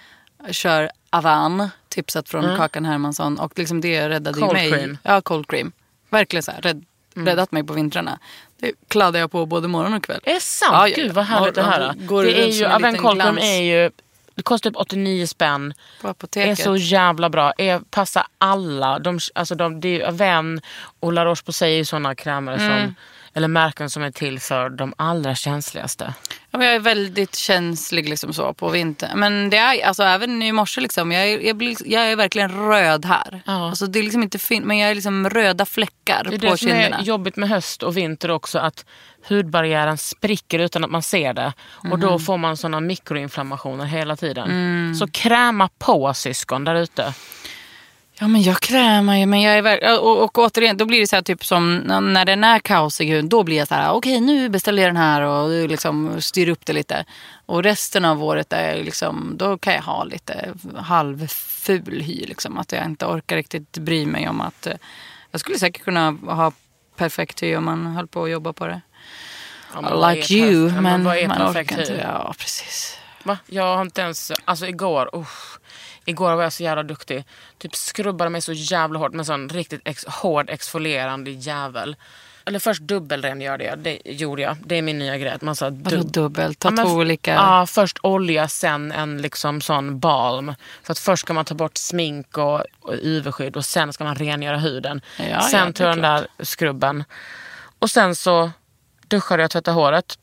Jag kör Avan, tipsat från Kakan Hermansson. Och liksom det räddade Cold mig. cream. Ja, cold cream. Verkligen så här, rädd, räddat mig på vintrarna. Det kladdar jag på både morgon och kväll. Är det sant? Ja, ja, Gud vad härligt att höra. Det är ju, Aven Colcrem glans. är ju, det kostar typ 89 spänn. På är apoteket. så jävla bra. Är, passar alla. De, alltså de, det är Aven och La Roche-Posay är ju sådana krämer Mm. som, eller märken som är till för de allra känsligaste. Ja, jag är väldigt känslig liksom så på vintern. Men det är, alltså även i morse liksom, jag är, jag, blir, jag är verkligen röd här. Ja. Alltså det är liksom inte fin- men jag är liksom röda fläckar Det är på det som kinderna. är jobbigt med höst och vinter också. Att hudbarriären spricker utan att man ser det. Och då Mhm. får man såna mikroinflammationer hela tiden. Mm. Så kräma på syskon där ute. Ja men jag krämar ju men jag är ver- och, och återigen då blir det så här typ som när den är kaosig hud, då blir jag så här okej nu beställer jag den här och liksom styr upp det lite. Och resten av året är liksom, då kan jag ha lite halvful hy liksom. Att jag inte orkar riktigt bry mig om att eh, jag skulle säkert kunna ha perfekt hy om man höll på att jobba på det. Ja, men like you men är man orkar inte. Ja precis. Va? Jag har inte ens... Alltså igår... usch. Igår var jag så jävla duktig. Typ skrubbade mig så jävla hårt med sån riktigt ex, hård exfolierande jävel. Eller först dubbelrengörde jag. Det gjorde jag. Det är min nya grej. Man här Vadå dub- dubbelt? Ta Ja, men två olika. Ja, först olja, sen en liksom sån balm. Så att först ska man ta bort smink och, och UV-skydd och sen ska man rengöra huden. Ja, sen ja, är jag den där skrubben. Och sen så duschade jag tvättade håret.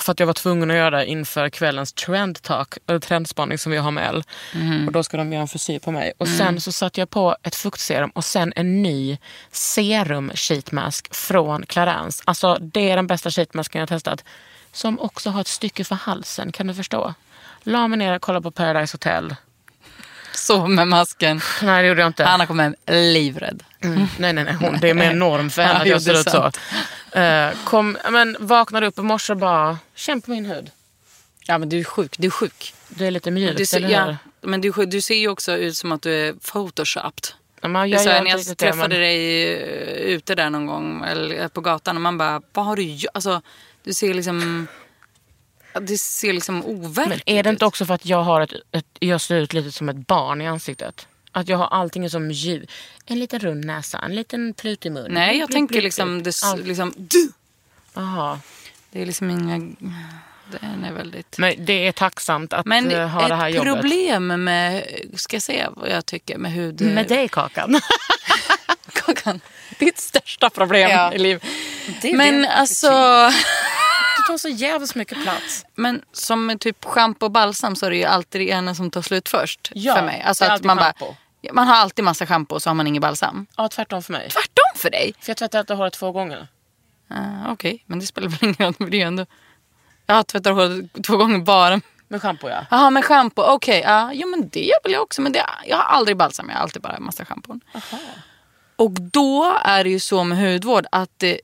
För att jag var tvungen att göra det inför kvällens trend talk, eller trendspaning som vi har med L. Mhm. Och då ska de göra en frisyr på mig. Och Mm. sen så satte jag på ett fuktserum och sen en ny serum sheet mask från Clarins. Alltså det är den bästa sheetmasken jag testat. Som också har ett stycke för halsen, kan du förstå? La mig ner och kollade på Paradise Hotel. Så med masken. Nej det gjorde jag inte. Hanna kom hem livrädd. Mm. Nej, nej, nej. Hon, det är mer norm för henne att jag ser ut så. Eh, kom, men vaknade upp i morse och bara, känn på min hud. Ja men du är sjuk. Du är sjuk. Det är lite Du ser, eller ja, men du, du ser ju också ut som att du är photoshopped. Ja, men jag så inte när jag det, träffade men- dig eh, ute där någon gång eller på gatan och man bara, vad har du gjort? Alltså, du ser liksom, det ser liksom overkligt Men är det inte ut. också för att jag har ett, ett, jag ser ut lite som ett barn i ansiktet? Att jag har allting som djur. En liten rund näsa, en liten prut i munnen. Nej, jag blip, tänker blip, liksom, blip. det, liksom du. Jaha. Det är liksom inga, den är väldigt... Men det är tacksamt att Men eh, ha det här ett jobbet. problem med, ska jag säga vad jag tycker med hud... Med dig Kakan. Kakan. Ditt största problem Ja. i livet. Men det. alltså, Du tar så jävligt mycket plats. men som med typ schampo och balsam så är det ju alltid det ena som tar slut först. Ja, för mig. Alltså att man bara. Man har alltid massa schampo och så har man ingen balsam. Ja, tvärtom för mig. Tvärtom för dig. För jag tvättar inte håret två gånger. Uh, Okej, men det spelar väl ingen roll. Det är ändå... Jag tvättar håret två gånger bara. Med schampo ja. Jaha, med schampo. Okej, ja, jo, men det gör väl jag också. Men det, jag har aldrig balsam, jag har alltid bara massa schampon. Och då är det ju så med hudvård att det,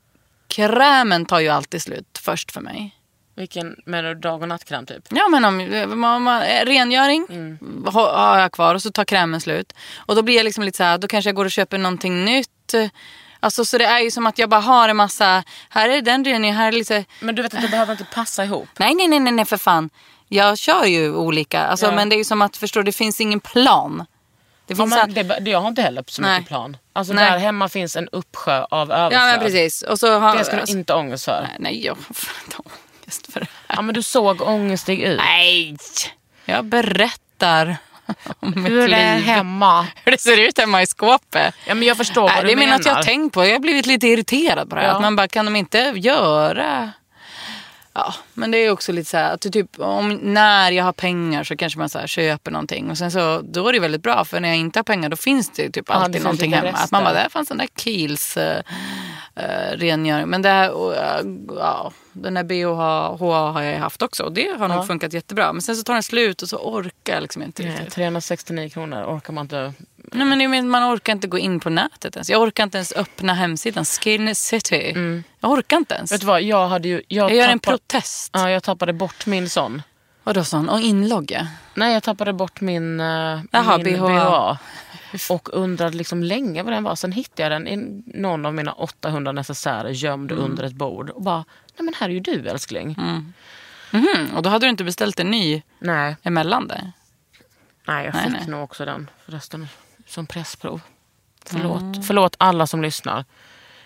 krämen tar ju alltid slut först för mig. Vilken, du dag och nattkräm typ? Ja men om, man, man, eh, rengöring har, har jag kvar och så tar krämen slut. Och då blir jag liksom lite så här, då kanske jag går och köper någonting nytt. Alltså så det är ju som att jag bara har en massa, här är den rengöringen, här är lite Men du vet att det behöver inte passa ihop. Nej, nej, nej, nej, nej för fan. Jag kör ju olika. Alltså, Ja. Men det är ju som att, förstår du, det finns ingen plan. Det Ja, finns men så- det, jag har inte heller så Nej. mycket plan. Alltså Nej. där hemma finns en uppsjö av överflöd. ja, men precis. Och så har, Det ska du alltså, inte ångest för. Nej, nej, jag har inte ångest för det här. Ja men du såg ångestig ut. Nej! Jag berättar om Hur är det liv. hemma? Hur det ser ut hemma i skåpet. Ja men jag förstår Nej, vad det du är menar. något jag har tänkt på. Jag har blivit lite irriterad på det här. Ja. Att man bara, kan de inte göra... Ja, men det är också lite så här att det typ, om, när jag har pengar så kanske man så här köper någonting. Och sen så, då är det väldigt bra för när jag inte har pengar då finns det typ det alltid finns någonting hemma. Att man bara, där fanns den där Kiehl's uh, rengöring. Men det här, och, eh, ja, den där BHH har jag haft också och det har nog funkat jättebra. Men sen så tar den slut och så orkar jag liksom inte Nej, riktigt. 369 kronor orkar man inte. Nej, men man orkar inte gå in på nätet ens. Jag orkar inte ens öppna hemsidan Skin City. Jag orkar inte ens. Vet du vad, jag hade ju... Jag, jag gör en tappade- protest. Ja, jag tappade bort min sån. Vadå sån? Och inlogga? Nej, jag tappade bort min, uh, Jaha, min BHA. BHA. Och undrade liksom länge vad den var. Sen hittade jag den i någon av mina 800 necessärer gömd Mm. under ett bord. Och bara, nej men här är ju du älskling. Mhm, Och då hade du inte beställt en ny Nej, emellan det? nej jag Nej, fick nej. nog också den förresten som pressprov. Förlåt, Förlåt alla som lyssnar.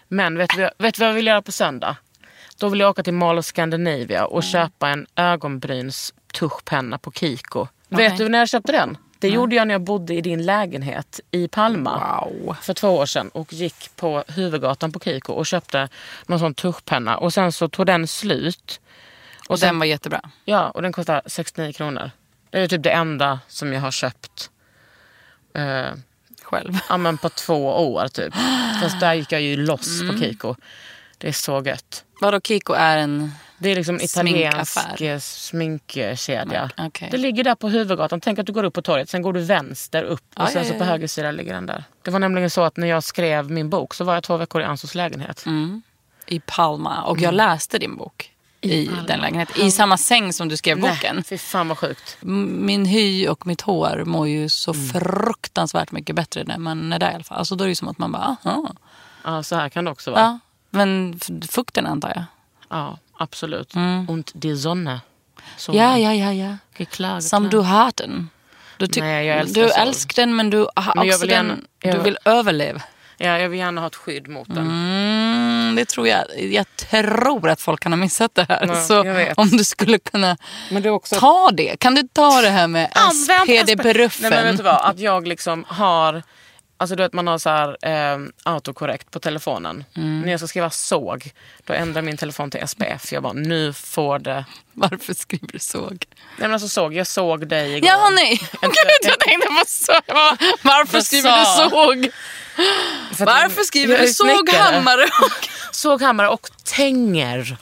Men vet du vet vad jag vill göra på söndag? Då vill jag åka till Mall of Scandinavia och köpa en ögonbryns tuschpenna på Kiko. Vet du när jag köpte den? Det gjorde jag när jag bodde i din lägenhet i Palma. Wow. För två år sedan och gick på huvudgatan på Kiko och köpte någon sån tuschpenna. Och sen så tog den slut. Och den var jättebra. Ja, och den kostar 69 kronor. Det är typ det enda som jag har köpt eh, Själv. ja, men på två år typ. Fast där gick jag ju loss på Kiko. Det är så gött. Vadå Kiko är en... Det är liksom italiensk Sminkaffär. eh, sminkkedja. Okej. Det ligger där på huvudgatan. Tänk att du går upp på torget, sen går du vänster upp och Ja, sen ja, så ja, på ja. höger sida ligger den där. Det var nämligen så att när jag skrev min bok så var jag två veckor i Ansos lägenhet. I Palma. Och jag läste din bok. I, den lägenheten. I samma säng som du skrev boken. Nej, fy fan vad sjukt. M- Min hy och mitt hår mår ju så fruktansvärt mycket bättre när man är där i alla fall. Alltså då är det ju som att man bara, aha. Ja, så här kan det också vara. Ja. Men f- fukten antar jag. Ja, absolut. Und die Sonne. Så Mm. Ja, ja, ja, ja. Geklagat. Som du har den. Du, tyck- Nej, jag älskar du älskar den men du har Men också vill den, gärna- du jag- vill överleva. Ja, jag vill gärna ha ett skydd mot den. Mm, det tror jag. Jag tror att folk kan ha missat det här. Ja, så om du skulle kunna Men det också... ta det. Kan du ta det här med Använd SPD SPF. Nej men vet du vad, att jag liksom har Alltså du vet man har så här eh, autokorrekt på telefonen. Mm. När jag ska skriva såg, då ändrar min telefon till SPF. Jag bara, nu får det... Varför skriver du såg? Nej men alltså såg, jag såg dig igår. Ja, nej. Gud, jag tänkte på så. Jag bara, Varför skriver du såg? Varför skriver jag är du såghammare? Såghammare och tänger.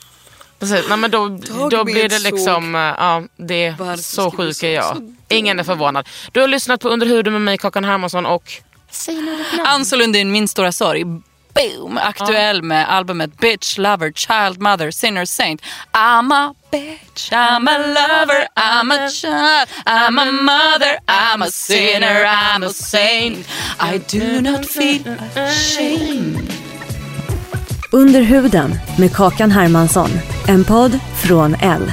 Precis, nej, men då, då blir det såg. liksom, eh, ja, det, Varför så du sjuk är jag. Ingen är förvånad. Du har lyssnat på Under huden med mig, Kakan Hermansson och... Säg nu ditt namn. Ann Lundin, Min stora sorg. Boom! Aktuell med albumet Bitch, Lover, Child, Mother, Sinner, Saint. I'm a bitch, I'm a lover, I'm a child, I'm a mother, I'm a sinner, I'm a saint. I do not feel ashamed. Under huden med Kakan Hermansson. En podd från L.